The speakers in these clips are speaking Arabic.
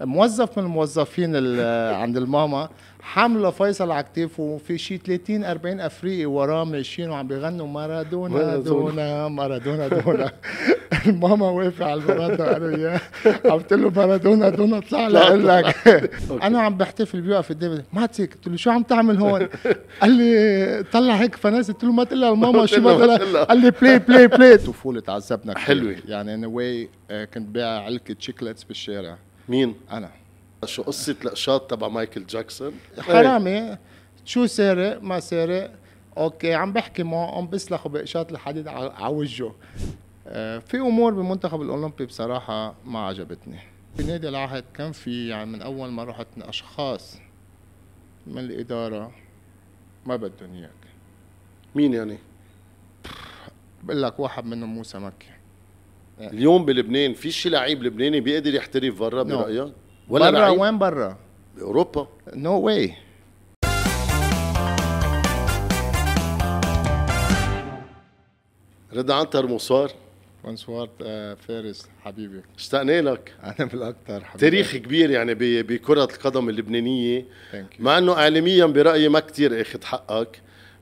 موظف من الموظفين ال- عند الماما حمله فيصل على كتافه وفي شي 30 40 أفريقي وراه ماشيين وعم بيغنوا مارادونا. دونا مارادونا دونا. الماما واقفة على البرادة أنا وياه عم له مارادونا دونا طلع لي. لك. أنا عم بحتفل بيوقف قدامي ماتيك قلت له شو عم تعمل هون؟ قال لي طلع هيك فناس قلت له ما تقول لها لماما شو ما قال تقول لها. قال لي بلاي بلاي بلاي طفولة تعذبنا كتير. حلوة. يعني أنا واي كنت بيع علكه شيكلتس بالشارع. مين؟ أنا. شو قصة القشاط تبع مايكل جاكسون؟ حرامي. شو سارق؟ ما سارق. okay عم بحكي معه عم بسلخ بقشاط الحديد على وجهه. آه، في أمور بالمنتخب الأولمبي بصراحة ما عجبتني. في نادي العهد كان في يعني من أول ما رحت أشخاص من الإدارة ما بدهم إياك. مين يعني؟ بقول لك واحد منهم موسى مكي. اليوم بلبنان في شي لعيب لبناني بيقدر يحترف برا No. برأيك؟ ولا برا وين برا؟ بأوروبا. no way رضا عنتر مصار. bonsoir آه، فارس حبيبي. اشتقنا لك. أنا بالأكثر حبيبي. تاريخ كبير يعني ب- بكرة القدم you. مع إنه اعلاميا برأيي ما كتير أخذ حقك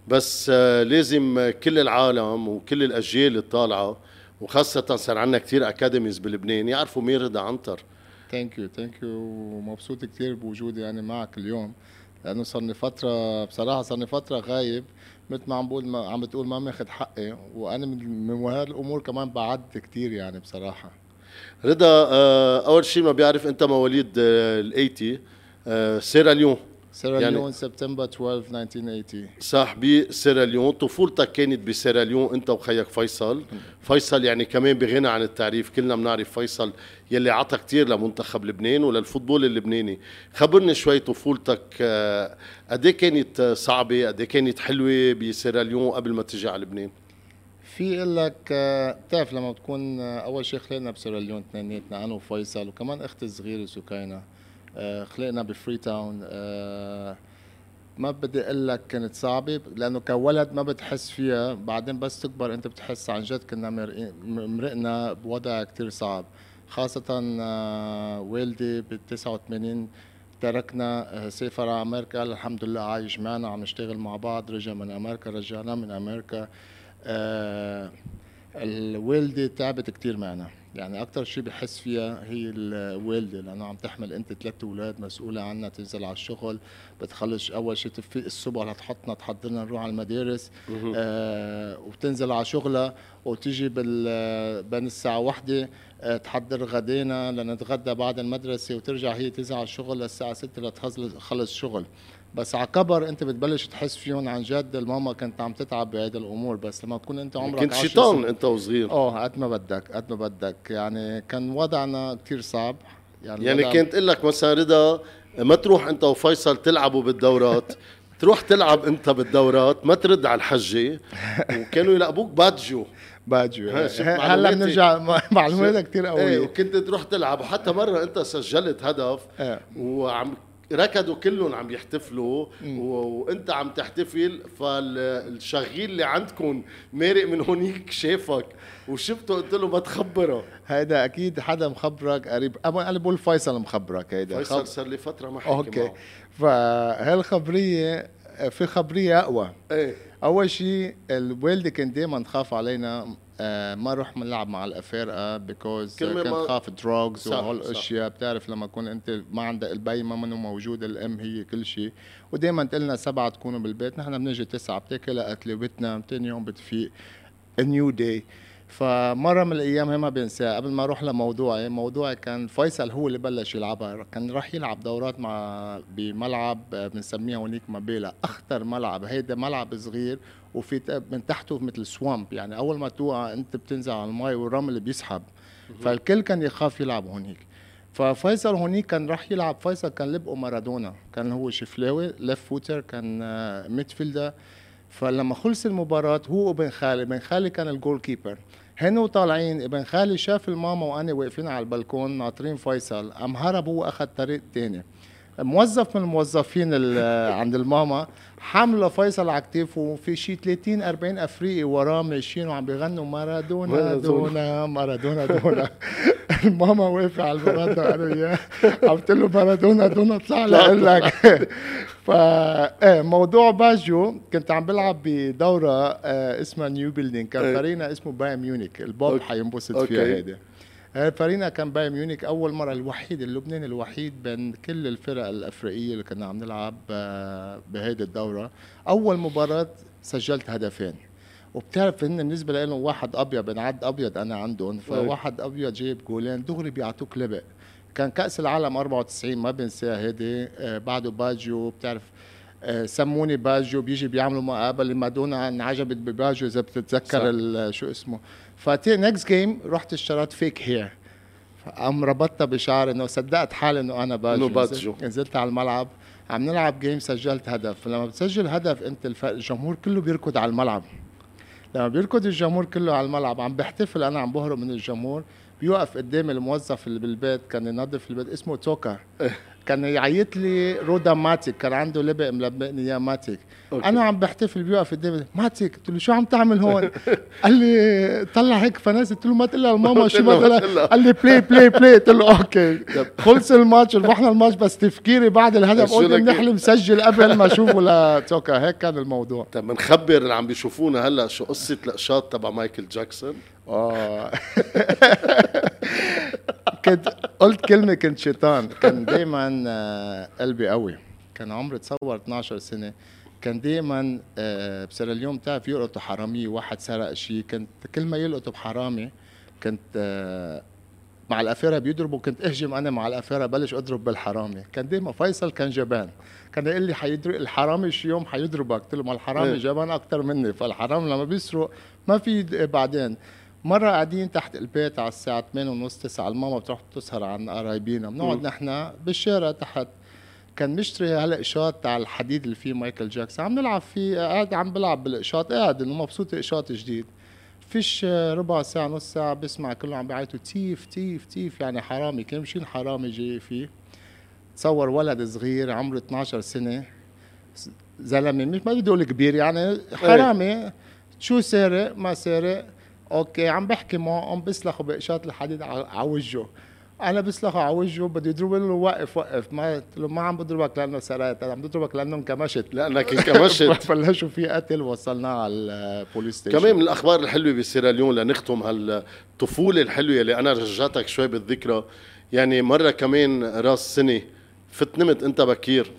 بس آه، لازم آه، كل العالم وكل الأجيال الطالعة وخاصة صار عندنا كتير academies بلبنان يعرفوا مين رضا عنتر. thank you thank you ومبسوط كثير بوجودي يعني معك اليوم لأنه صار لي فترة بصراحة صار لي فترة غايب. مثل ما عم بقول ما عم بتقول ما ماخذ حقي وأنا من من هالامور كمان بعدت كثير يعني بصراحة. رضا آه، أول شيء ما بيعرف أنت مواليد ال 80 سيراليون سيراليون يعني- سبتمبر 12 1980 صح بسيراليون طفولتك كانت بسيراليون انت وخيك فيصل. فيصل يعني كمان بغنى عن التعريف. كلنا بنعرف فيصل يلي عطى كتير لمنتخب لبنان وللفوتبول اللبناني. خبرني شوي طفولتك. آه، قد إيه كانت صعبة؟ قد إيه كانت حلوة بسيراليون قبل ما تجي على لبنان؟ في لك آه، بتعرف لما بتكون آه، أول شيء خلقنا بسيراليون اثنيناتنا أنا وفيصل وكمان أختي الصغيرة سكينة. خلقنا بفري تاون. آه، ما بدي أقول لك كانت صعبة لأنه كولد ما بتحس فيها. بعدين بس تكبر أنت بتحس عن جد كنا مرقنا بوضع كتير صعب. خاصة آه، والدي بال 89 تركنا آه، سافر على أمريكا. الحمد لله عايش معنا عم نشتغل مع بعض. رجع من أمريكا رجعنا من أمريكا. آه، الوالدة تعبت كتير معنا. يعني أكتر شيء بحس فيها هي الوالدة لأنه عم تحمل أنت ثلاث أولاد مسؤولة عنا تنزل على الشغل بتخلص أول شيء تفيق الصبح لتحطنا تحضرنا نروح على المدارس آه وبتنزل على شغلها وتيجي بال بين الساعة واحدة آه تحضر غدينا لنتغدى بعد المدرسة وترجع هي تنزل على الشغل للساعة ستة لتخلص شغل. بس على كبر انت بتبلش تحس فيهم عن جد الماما كانت عم تتعب بهيدي الأمور بس لما تكون انت عمرك كنت 10 شيطان انت وصغير. آه قد ما بدك قد ما بدك. يعني كان وضعنا كتير صعب. يعني, يعني كنت أقول لك مثلا رضا ما تروح انت وفيصل تلعبوا بالدورات. تروح تلعب انت بالدورات ما ترد على الحجة. وكانوا يلقبوك باجو شوف هلا. بنرجع معلوماتها كتير إيه قوية وكنت تروح تلعب. وحتى مرة انت سجلت هدف. إيه. وعم ركضوا كلهم عم يحتفلوا و... وانت عم تحتفل فالشغيل اللي عندكم مارق من هونيك شافك. وشفته قلت له ما تخبره. هيدا أكيد حدا مخبرك قريب. اما أنا بقول فيصل مخبرك هيدا. فيصل صار لي فترة ما حكي okay. فهالخبرية في خبرية أقوى. إيه. أول شيء الوالدة كان دائما تخاف علينا ما نروح نلعب مع الافارقه because ما- تخاف drugs وهول. الاشياء بتعرف لما يكون أنت ما عندك البي ما منه موجود الإم هي كل شيء. ودائما تقلنا سبعة تكونوا بالبيت نحن بنجي تسعة بتاكل قتله وبتنام ثاني يوم بتفيق. new day فمرة من الأيام هي ما بنساها قبل ما أروح لموضوعي موضوعي كان فيصل هو اللي بلش يلعبها. كان راح يلعب دورات مع بملعب آه، بنسميها هونيك مابيلا. أخطر ملعب. هيدا ملعب صغير وفي من تحته مثل swamp يعني أول ما توقع أنت بتنزل على المي والرمل بيسحب. فالكل كان يخاف يلعب هونيك. ففيصل هونيك كان راح يلعب. فيصل كان لقبه مارادونا. كان هو شملاوي left footer كان midfielder فلما خلص المباراة هو وابن خالي. ابن خالي كان ال goalkeeper هن وطالعين ابن خالي شاف الماما وأنا واقفين على البلكون ناطرين فيصل قام هرب هو أخذ طريق تاني. موظف من الموظفين ال- عند الماما. حامله فيصل على كتافه وفي شي 30 40 أفريقي وراه ماشيين وعم بيغنوا مارادونا مارادونا. دونا مارادونا دونا الماما واقفة على البرندة أنا وياه عم تقول له مارادونا دونا طلع لك فا إيه موضوع باجيو كنت عم بلعب بدورة آه اسمها New Building كان إيه. فريقنا اسمه بايرن ميونيك البوب. حينبسط. فيها هيدي فريقنا كان بايرن ميونيك أول مرة الوحيد اللبناني الوحيد بين كل الفرق الأفريقية اللي كنا عم نلعب آه، بهيدي الدورة. أول مباراة سجلت هدفين. وبتعرف ان بالنسبة لهم واحد أبيض بنعد أبيض أنا عندهم فواحد أبيض جايب جولين. دغري بيعطوك لقب. كان كأس العالم 94 ما بنساها هيدي. آه، بعده باجيو بتعرف آه، سموني باجيو بيجي بيعملوا مقابلة. مادونا انعجبت بباجيو إذا. بتتذكر شو اسمه. ف the next game رحت اشتريت fake hair قام ربطتها بشعري إنه صدقت حالي إنه أنا إنه باجيو. نزلت- على الملعب. عم نلعب game سجلت هدف. لما بتسجل هدف أنت الجمهور كله بيركض على الملعب. لما بيركض الجمهور كله على الملعب عم بحتفل أنا عم بهرب من الجمهور. بيوقف قدامي الموظف اللي بالبيت كان ينظف البيت اسمه توكا كان يعيط لي رودا ماتيك كان عنده لبق ملبقني إياه ماتيك. okay. أنا عم بحتفل بيوقف قدامي ماتيك قلت له شو عم تعمل هون؟ قال لي طلع هيك فناس قلت له ما تقول لماما شو ما تقول. قال لي play play play قلت له okay. خلص الماتش ربحنا الماتش بس تفكيري بعد الهدف قلت بنحلم سجل قبل ما أشوفه. لتوكا هيك كان الموضوع. طب بنخبر اللي عم بيشوفونا هلا شو قصة القشاط تبع مايكل جاكسون؟ كنت قلت كلمة كنت شيطان. كان دايما آه، قلبي قوي. كان عمري تصور 12 سنة. كان دايما آه، بسيراليون بتعرف يلقطوا حرامية واحد سرق شيء كنت كل ما يلقطوا بحرامي كنت آه، مع الافيرة بيضربوا. كنت أهجم أنا مع الافيرة بلش أضرب بالحرامي. كان دايما فيصل كان جبان. كان يقول لي حيضرب الحرامي شي يوم حيضربك. قلت له ما الحرامي إيه. جبان أكثر مني. فالحرام لما بيسرق ما في بعدين. مرة قاعدين تحت البيت على الساعة 8 ونص 9 الماما بتروح تسهر عن قرايبينا. بنقعد. نحن بالشارع تحت. كان مشتري هلأ قشاط على الحديد اللي فيه مايكل جاكسون. عم نلعب فيه قاعد عم بلعب بالقشاط قاعد إنه مبسوط قشاط جديد. فيش ربع ساعة نص ساعة بسمع كله عم بيعيطوا thief thief thief يعني حرامي. كان مشي الحرامي جاي فيه. تصور ولد صغير عمره 12 سنة. زلمة مش ما بدي أقول كبير يعني حرامي. شو سارق؟ ما سارق. okay عم بحكي معه عم بسلخه بقشاط الحديد على وجهه أنا بسلخه على وجهه بده يضرب له وقف وقف ما قلت له ما عم بضربك لأنه سرقت أنا عم بضربك لأنه انكمشت. لأنك انكمشت. بلشوا في قتل وصلناه على البوليس station كمان من الأخبار الحلوة بسيراليون لنختم هالطفولة الحلوة اللي أنا رجعتك شوي بالذكرى. يعني مرة كمان راس سنة فت نمت أنت بكير.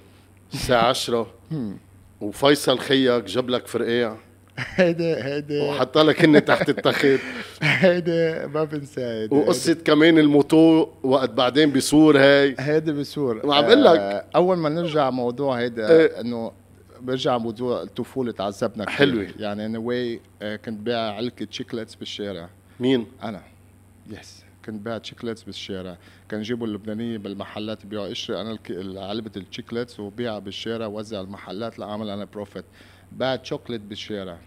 الساعة 10 وفيصل خيك جاب لك فرقيع. هيدي هيدي وحط لك هن تحت التخت هيدي ما بنساها هيدي وقصة كمان الموتو وقت بعدين بسور هاي. هيدي بسور وعم بقول لك. آه، أول ما نرجع موضوع هيدا إيه. إنه برجع موضوع الطفولة تعذبنا كتير. حلوة. يعني anyway كنت بيع علكه Chiclets بالشارع. مين؟ أنا. yes كنت بيع Chiclets بالشارع. كان يجيبوا اللبنانية بالمحلات بيعوا اشتري أنا علبة ال Chiclets وبيعها بالشارع وزع المحلات لاعمل أنا profit بعت شوكليت بالشارع.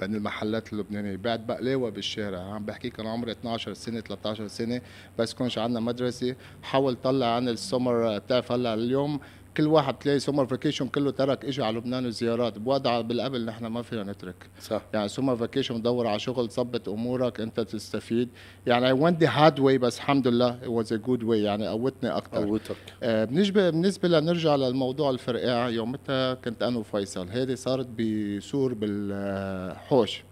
بين المحلات اللبنانية. بعت بقلاوة بالشارع. عم بحكي كان عمري 12 سنة 13 سنة. بس كونش عندنا مدرسة. حاول طلع عن السمر بتعرف هلا اليوم كل واحد بتلاقي summer vacation كله ترك اجى على لبنان وزيارات. بوضع بالقبل نحن ما فينا نترك. صح. يعني summer vacation دور على شغل تظبط أمورك أنت تستفيد. يعني I went the hard way بس الحمد لله it was a good way. يعني قوتني أكثر قوتك. آه بالنسبة بالنسبة لنرجع للموضوع الفرقاع يومتها كنت أنا وفيصل؟ هذه صارت بسور بالحوش.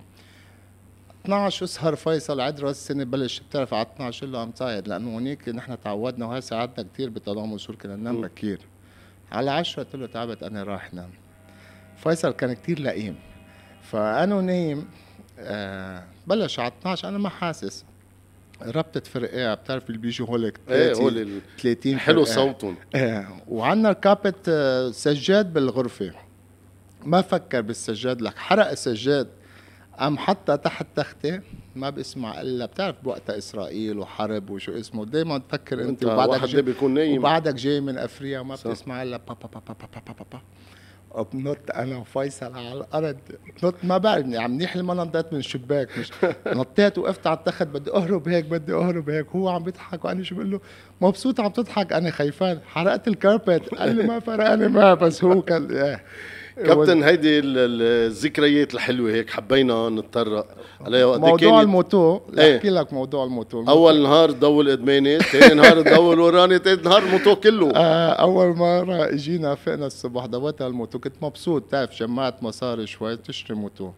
12 أسهر فيصل عد راس السنة بلش بتعرف على 12 له عم تصعد لأنه هونيك نحن تعودنا وهي ساعدنا كثير بتضامن سور كنا ننام. بكير على 10 قلت له تعبت أنا راح نام فيصل كان كثير لئيم. فأنا ونايم آه بلش على 12 أنا ما حاسس. ربطة فرقاع بتعرف اللي بيجوا هولك إيه 30 هول ال- 30 حلو. صوتهم. إيه وعندنا carpet آه، سجاد بالغرفة. ما فكر بالسجاد لك حرق السجاد. قام حطها تحت تختة ما بسمع إلا بتعرف بوقتها إسرائيل وحرب وشو اسمه؟ دائما تفكر أنت وبعدك جاي بيكون نايم. وبعدك جاي من أفريقيا ما صح. بتسمع إلا با با با با با با با با. بنط أنا وفيصل على الأرض. بنط ما بعرف يعني منيح ما نطيت من الشباك. مش نطيت وقفت على التخت بدي أهرب هيك بدي أهرب هيك. هو عم بيضحك وأنا شو بقول له؟ مبسوط عم تضحك. أنا خيفان حرقت الكاربت. قال لي ما فرقني ما بس هو كان إيه. كابتن هيدي الذكريات الحلوة هيك حبينا نتطرق. عليها وقت موضوع الموتو إيه؟ احكي لك موضوع الموتو, الموتو. اول نهار ضول ادماني ثاني نهار ضول وراني ثالث نهار الموتو كله. آه أول مرة إجينا فقنا الصبح ضويتها الموتو كنت مبسوط تعرف جمعت مصاري شوي تشتري موتو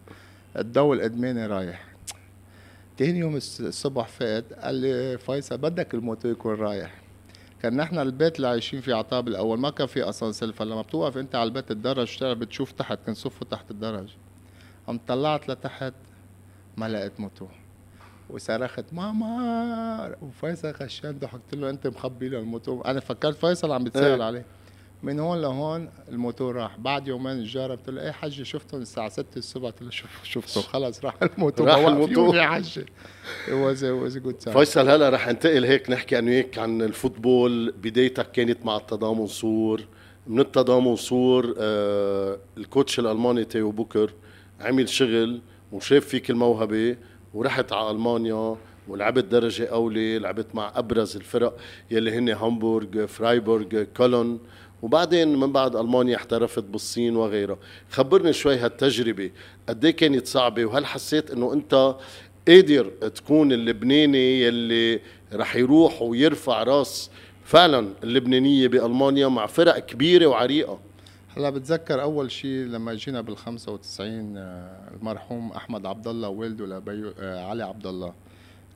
الضوء الإدماني رايح. تاني يوم الصبح فات قال لي فيصل بدك الموتو يكون رايح. كان نحن البيت اللي عايشين فيه عطاب الأول ما كان في أسانسير. فلما بتوقف أنت على البيت الدرج بتشوف تحت كان صفه تحت الدرج. قمت طلعت لتحت ما لقيت موتو. وصرخت ماما! وفيصل خشان ضحكت له أنت مخبي له الموتو. أنا فكرت فيصل عم بيتسال عليه. من هون لهون الموتور راح. بعد يومين الجارة بتقول إيه حجي شفتهم الساعة 6 الصبح. قلت له شوف شفته. خلص راح الموتور. راح الموتور. يا حجي was was good فيصل هلا رح انتقل هيك نحكي أنا وياك عن ال football. بدايتك كانت مع التضامن سور. من التضامن سور آه ال coach الألماني تيو بوكر عمل شغل وشاف فيك الموهبة ورحت على ألمانيا ولعبت درجة أولى لعبت مع أبرز الفرق يلي هن هامبورغ فرايبورغ كولون. وبعدين من بعد ألمانيا احترفت بالصين وغيرها. خبرني شوي هالتجربة. قد إيه كانت صعبة؟ وهل حسيت إنه أنت قادر تكون اللبناني يلي رح يروح ويرفع راس فعلا اللبنانية بألمانيا مع فرق كبيرة وعريقة؟ هلأ بتذكر أول شيء لما جينا بال 95 آه، المرحوم أحمد عبد الله والده لبي آه، علي عبد الله.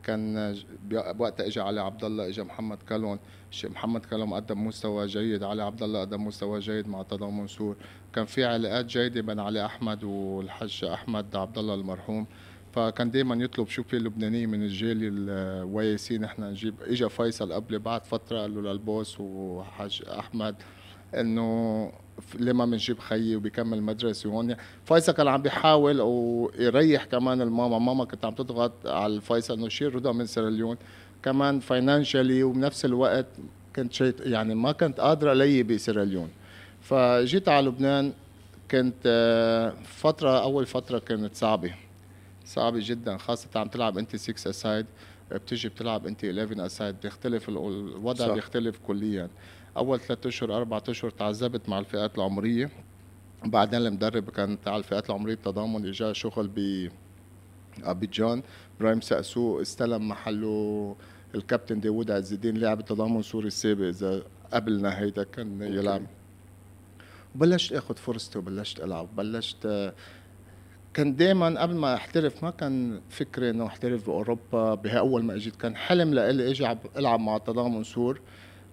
كان بوقتها اجى علي عبد الله اجى محمد كالون محمد كالون قدم مستوى جيد علي عبد الله قدم مستوى جيد مع تضامن سور كان في علاقات جيدة بين علي أحمد والحج أحمد عبد الله المرحوم. فكان دائما يطلب شو في لبنانية من الجاليه الويسين نحن نجيب اجى فيصل قبل بعد فترة قال له لل boss وحاج أحمد. إنه ليه ما بنجيب خيي وبيكمل مدرسة هون فيصل كان عم بيحاول ويريح كمان الماما. ماما كانت عم تضغط على فيصل إنه شيل رضا من سيراليون كمان financially وبنفس الوقت كنت شيء يعني ما كنت قادره علي بسيراليون فجيت على لبنان كنت آه، فترة أول فترة كانت صعبة. صعبة جدا خاصة عم تلعب أنت 6 a side بتيجي بتلعب أنت 11 a side بيختلف الوضع صح. بيختلف كليا. أول ثلاثة أشهر أربع أشهر تعذبت مع الفئات العمرية. بعدين المدرب كان على الفئات العمرية بتضامن اجى شغل ب أبيجان. إبراهيم سقسو استلم محله. الكابتن داوود عز الدين لاعب التضامن صور السابق إذا قبلنا هيدا كان يلعب. بلشت آخذ فرصتي وبلشت ألعب. بلشت كان دائما قبل ما أحترف ما كان فكري إنه أحترف بأوروبا. بأول ما إجيت كان حلم لإلي إجي ألعب مع التضامن صور.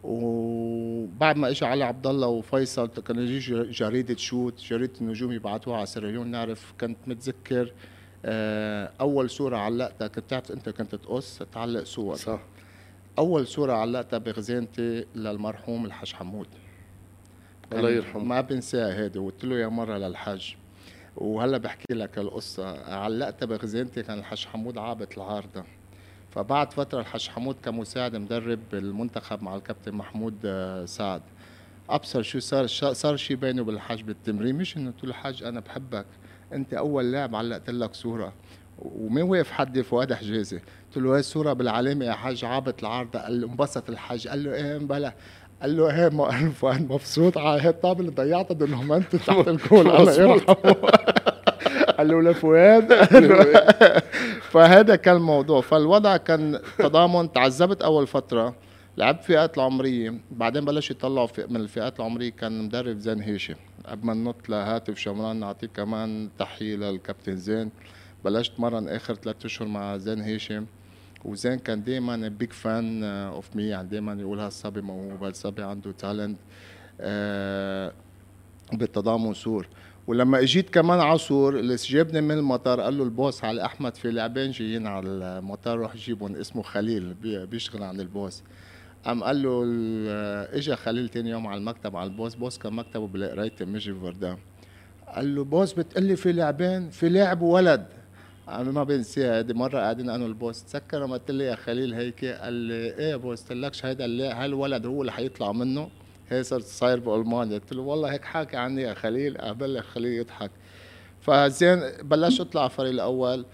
وبعد ما اجى علي عبد الله وفيصل كان يجي جريدة شوت جريدة النجوم يبعثوها على سيراليون نعرف كنت متذكر آه، أول صورة علقتها كنت تعرف أنت كنت تقص تعلق صور. صح. أول صورة علقتها بخزانتي للمرحوم الحاج حمود. الله يرحمه. ما بنساها هيدي وقلت له يا مرة للحاج. وهلا بحكي لك القصة. علقتها بخزانتي كان الحاج حمود عابط العارضة. فبعد فترة الحاج حمود كمساعد مدرب المنتخب مع الكابتن محمود آه، سعد. أبصر شو صار صار شيء بيني وبين الحاج بالتمرين. مش إنه له الحاج أنا بحبك أنت أول لاعب علقت لك صورة. ومين وقف حدي فؤاد حجازي قلت له هي الصورة بالعلامة؟ يا حاج عابط العارضة. قال له انبسط الحاج. قال له إيه بلا. قال له إيه ما فؤاد مبسوط. على هي الطابه اللي ضيعتها دونومنت تحت الجول. الله يرحمه قال له لفؤاد فهذا كان الموضوع. فالوضع كان تضامن تعذبت أول فترة لعبت فئات العمرية. بعدين بلش يطلعوا من الفئات العمرية كان مدرب زين هيشم. قبل ما ننط لهاتف شمران نعطيه كمان تحية للكابتن زين. بلشت مرن آخر ثلاث أشهر مع زين هيشم. وزين كان دائما big fan of me يعني دائما يقول هالصبي موهوب هالصبي عنده talent آه بالتضامن صور ولما اجيت كمان ع صور اللي جابني من المطار قال له ال boss علي أحمد في لاعبين جايين على المطار روح جيبهم اسمه خليل بيشتغل عند ال boss. قام قال له اجى خليل تاني يوم على المكتب على البوس بوس كان مكتبه بالقراية مجي فردان قال له بوس بتقلي في لاعبين في لاعب وولد أنا ما بنساها هذه مرة قاعدين أنا والبوس. تذكر لما قلت لي يا خليل هيك؟ قال لي إيه يا بوس؟ قلت لكش هيدا هالولد هو اللي حيطلع منه. هي صرت صاير بألمانيا. قلت له والله هيك حاكي عني يا خليل بلش خليل يضحك. فزين بلشت أطلع فريق الأول.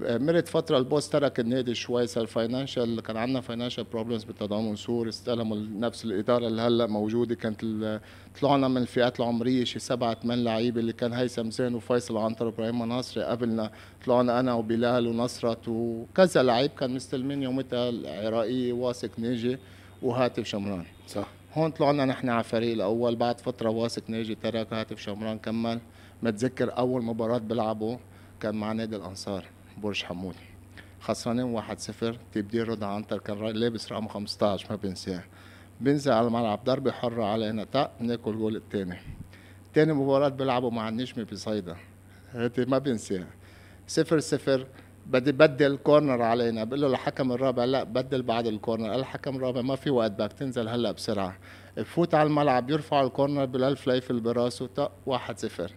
مرت فترة ال boss ترك النادي شوي صار financial كان عندنا financial problems بالتضامن صور استلموا نفس الإدارة اللي هلأ موجودة. كانت طلعنا من الفئات العمرية شي سبعة ثمان لعيبة اللي كان هيثم زين وفيصل عنتر وإبراهيم ناصري قبلنا. طلعنا أنا وبلال ونصرت وكذا لعيب كان مستلمين يومتها العراقية واثق ناجي وهاتف شمران. صح. هون طلعنا نحن على الفريق الأول بعد فترة واثق ناجي ترك هاتف شمران كمل. متذكر أول مباراة بلعبه كان مع نادي الأنصار برج حمود. خسرانين 1-0 تبديل رضا عنتر كان لابس رقم 15 ما بنساه. بنزل على الملعب ضربة حرة علينا تق ناكل جول الثاني تاني مباراة بيلعبوا مع النجمة بصيدا. هاتي ما بنساها صفر صفر بدي بدل كورنر علينا. بقول له الحكم الرابع لا بدل بعد الكورنر. الحكم الرابع ما في وقت بدك تنزل هلأ بسرعة. بفوت على الملعب يرفع ال corner بلال فليفل براسه طق واحد صفر.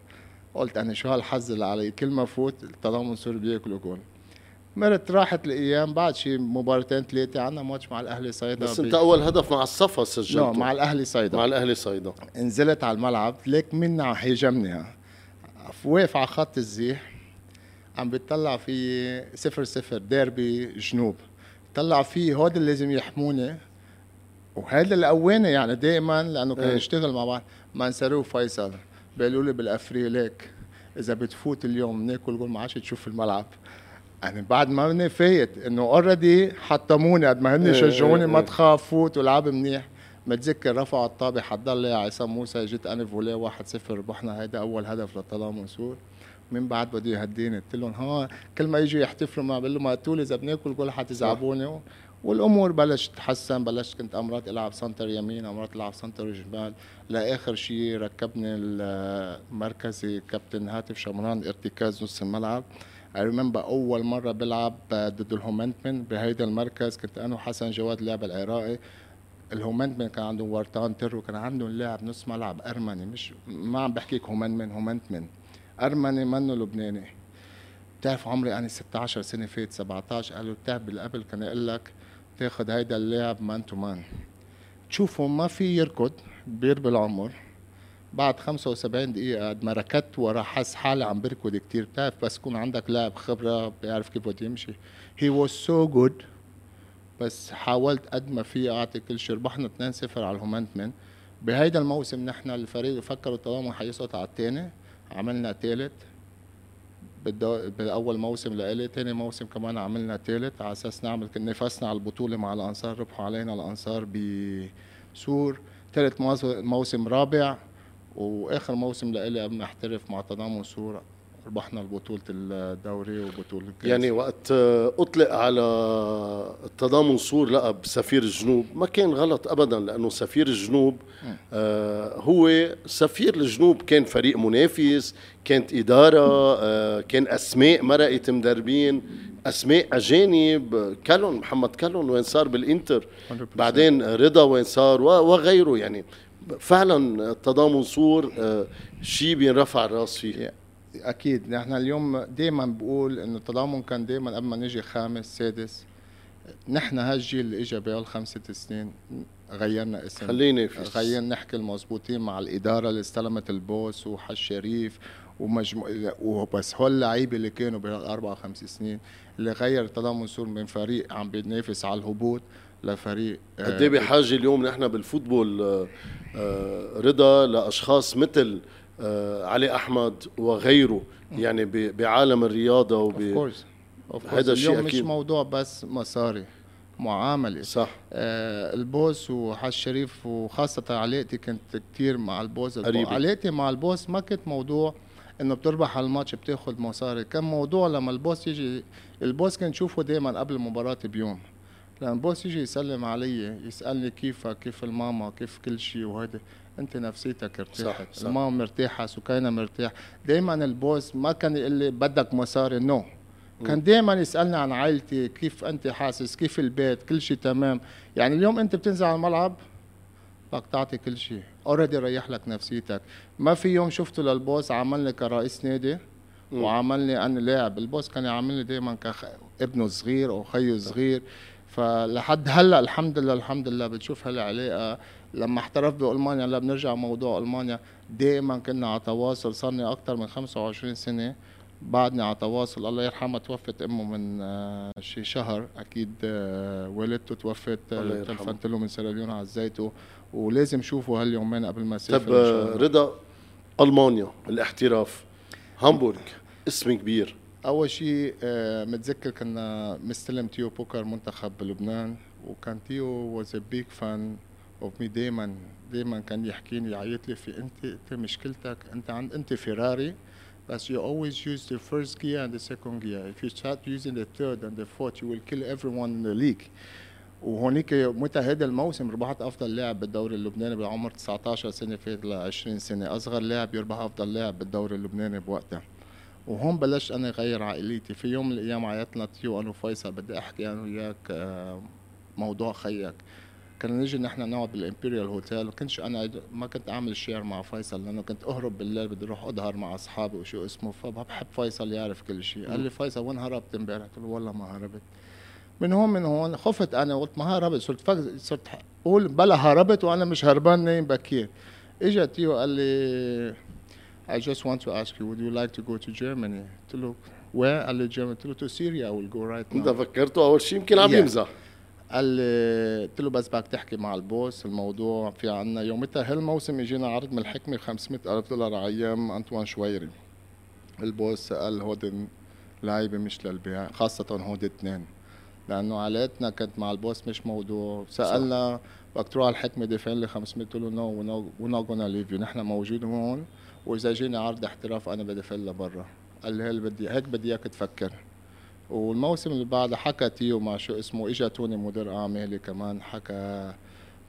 قلت أنا شو هالحظ اللي علي؟ كل ما فوت التضامن صور بياكلوا جول. مرت راحت الأيام بعد شي مباراتين ثلاثة عندنا ماتش مع الأهلي صيدا بس انت أول هدف مع الصفا سجلته. مع الأهلي صيدا. مع الأهلي صيدا. نزلت على الملعب ليك منا هيجمني واقف على خط الزيح عم بيطلع في صفر صفر ديربي جنوب. طلع فيه هود اللي لازم يحموني وهذا اللي قواني يعني دائما لأنه كان إيه. يشتغل مع بعض. منسروه فيصل. بيقولوا لي بالافري ليك إذا بتفوت اليوم ناكل جول ما عادش تشوف الملعب. يعني بعد ما اني فايت إنه اوريدي حطموني قد ما هن إيه، شجعوني ما إيه، تخاف فوت والعب منيح. متذكر رفعوا الطابة حضر لي عصام موسى جيت أنا فولي 1-0 ربحنا هيدا أول هدف للتضامن سور من بعد بده يهديني. قلت لهم ها كل ما يجوا يحتفلوا معي بقول لهم تقول إذا بناكل قول حتزعبوني والأمور بلشت تتحسن بلشت كنت أمرات ألعب center يمين أمرات ألعب center شمال لآخر شيء ركبني المركزي كابتن هاتف شمران ارتكاز نص الملعب. I remember أول مرة بلعب ضد الهومنتمن بهيدا المركز. كنت أنا وحسن جواد اللاعب العراقي. الهومنتمن كان عندهم ورتان ترو كان عندهم لاعب نص ملعب أرمني. مش ما عم بحكيك هومنتمن هومنتمن. أرمني منه لبناني. بتعرف عمري أنا 16 سنة فات 17 قالوا بتعرف بالقبل كان يقول لك تاخذ هيدا اللاعب man to man تشوفه ما في يركض كبير بالعمر. بعد 75 دقيقة قد ما ركضت ورا حس حالي عم بركض كتير. بتعرف بس يكون عندك لاعب خبرة بيعرف كيف بده يمشي. he was so good بس حاولت قد ما في أعطي كل شيء. ربحنا 2-0 على الهومنتمن. بهيدا الموسم نحن الفريق فكروا طالما حيسقط على الثاني عملنا ثالث بالدو... باول موسم لإلي ثاني موسم كمان عملنا ثالث على أساس نعمل نفسنا على البطولة مع الأنصار ربحوا علينا الأنصار بسور. ثالث موسم رابع وآخر موسم لإلي قبل ما احترف مع تضامن سور. ربحنا بطولة الدوري وبطولة الكاس. يعني وقت أطلق على التضامن صور لقب سفير الجنوب ما كان غلط أبدا لأنه سفير الجنوب آه هو سفير الجنوب كان فريق منافس كانت إدارة آه كان أسماء مرقت مدربين أسماء أجانب كالون محمد كالون وين صار بالإنتر بعدين رضا وين صار وغيره يعني. فعلا التضامن صور آه شيء بينرفع الرأس فيه. أكيد. نحن اليوم دائما بقول إنه التضامن كان دائما قبل ما نجي خامس سادس نحن هالجيل اللي اجى بهال خمسة سنين غيرنا اسم. خليني في غيرنا نحكي المضبوطين مع الإدارة اللي استلمت ال boss وحج شريف ومجموع وبس هول اللعيبة اللي كانوا بهالاربع خمس سنين اللي غير التضامن صور من فريق عم بينافس على الهبوط لفريق قد إيه بحاجة اليوم نحن بال football آه، آه، رضا لأشخاص مثل آه، علي أحمد وغيره يعني بعالم الرياضة وب هذا الشيء مش موضوع بس مصاري معامله صح. آه البوس وحاج شريف وخاصة علاقتي كنت كثير مع البوس. علاقتي مع البوس ما كنت موضوع إنه بتربح على الماتش بتاخذ مصاري كان موضوع لما البوس يجي البوس كان نشوفه دائما قبل المباراة بيوم. لما البوس يجي يسلم علي يسألني كيفك كيف الماما كيف كل شيء وهذا انت نفسيتك ارتاحت. صح. الماما مرتاحة سكينة مرتاح دائما ال boss ما كان يقول لي بدك مصاري no no. كان دائما يسألني عن عائلتي كيف أنت حاسس كيف البيت كل شيء تمام. يعني اليوم أنت بتنزل على الملعب بدك تعطي كل شيء. already ريح لك نفسيتك. ما في يوم شفته لل boss عملني كرئيس نادي وعملني أنا لاعب. ال boss كان يعاملني دائما كابنه صغير أو خيه صغير. فلحد هلأ الحمد لله الحمد لله بتشوف هالعلاقه لما احترف بألمانيا هلا بنرجع موضوع ألمانيا. دائما كنا على تواصل صار أكثر من 25 سنة. بعدني على تواصل الله يرحمها توفت أمه من آه، شي شهر. أكيد آه، والدته توفت الله تلفنت له من سيراليون عزيته ولازم شوفه هاليومين قبل ما اسافر طب رضا ألمانيا الاحتراف. هامبورغ اسم كبير. أول شيء آه، متذكر كنا مستلم تيو بوكر منتخب بلبنان وكان تيو was a big fan of me دائما دائما كان يحكيني يعيط لي في أنت انت مشكلتك أنت عند أنت فيراري بس you always use the first gear and the second gear. If you start using the third and the fourth you will kill everyone in the league. وهونيك متى هذا الموسم ربحت أفضل لاعب بالدوري اللبناني بعمر 19 سنة فات ل 20 سنة. أصغر لاعب يربح أفضل لاعب بالدوري اللبناني بوقتها. وهون بلشت أنا أغير عائلتي. في يوم من الأيام عيطنا تيو أنا وفيصل بدي أحكي أنا وياك آه، موضوع خيك. كنا نيجي نحن نقعد بال Imperial Hotel كنتش أنا ما كنت أعمل شير مع فيصل لأنه كنت أهرب بالليل بدي أروح أظهر مع أصحابي وشو اسمه فبحب فيصل يعرف كل شيء. قال لي فيصل وين هربت امبارح؟ قلت له والله ما هربت. من هون من هون خفت أنا قلت ما هربت صرت فك... صرت أقول بلا هربت وأنا مش هربان نايم بكير. اجى تيو قال لي I just want to ask you would you like to go to Germany? قلت له where? قال لي Germany. قلت له to Syria I will go right now. أنت فكرته أول شيء؟ يمكن عم يمزح. قال لي قلت له بس بدك تحكي مع ال boss الموضوع في عنا. يومتها هالموسم اجينا عرض من الحكمة 500 ألف دولار على أيام؟ أنطوان شويري. ال boss قال هودن لعيبة مش للبيع خاصة هودي اثنين لأنه علاقتنا كانت مع ال boss مش موضوع. سألنا بدك تروح على الحكمة دافعين لي 500 قلت له no we're not gonna leave you نحن موجودين هون وإذا جيني عرض احتراف أنا بدي فل لبرا. قال لي بدي هيك بدي إياك تفكر. والموسم اللي بعده حكى تيو مع شو اسمه اجى توني مدير اعمالي كمان حكى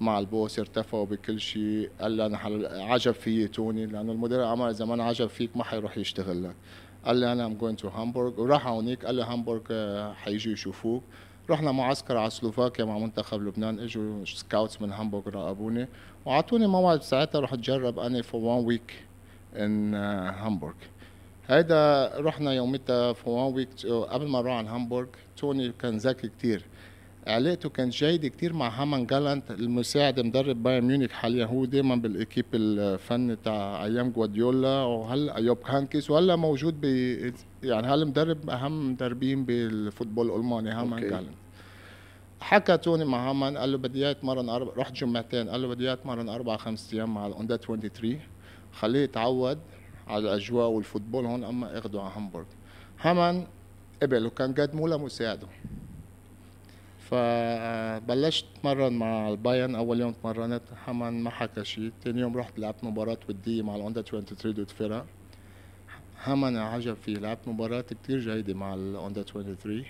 مع ال boss ارتفعوا بكل شيء. قال لي أنا عجب فيي توني لأنه المدير الاعمال إذا ما عجب فيك ما حيروح يشتغل لك. قال لي أنا I'm going to هامبورغ وراح هونيك قال لي هامبورغ آه، حيجوا يشوفوك. رحنا معسكر على سلوفاكيا مع منتخب لبنان إجوا scouts من هامبورغ راقبوني. وعطوني موعد ساعتها رحت جرب أنا for one week in هامبورغ هيدا رحنا يومتها في one week قبل ما نروح على هامبورغ توني كان ذكي كتير. علاقته كانت جيدة كتير مع هامان جالانت المساعد مدرب بايرن ميونخ حاليا هو دائما بال équipe الفني تاع أيام جوارديولا وهلأ يوب هاينكيس وهلأ موجود ب يعني هلأ مدرب أهم مدربين بال football الألماني هامان جالانت. حكى توني مع هامان قال له بدي اياه اتمرن أربع رحت جمعتين قال له بدي اياه اتمرن أربع خمس أيام مع ال under 23 خليه يتعود. على الأجواء وال football هون أما اخذوا على هامبورغ. هامان قبل وكان قد مو لمساعده فبلشت أتمرن مع البايرن أول يوم تمرنت هامان ما حكى شيء. ثاني يوم رحت لعبت مباراة ودية مع ال under 23 ضد فرق هامان عجب فيه لعبت مباراة كتير جيدة مع ال under 23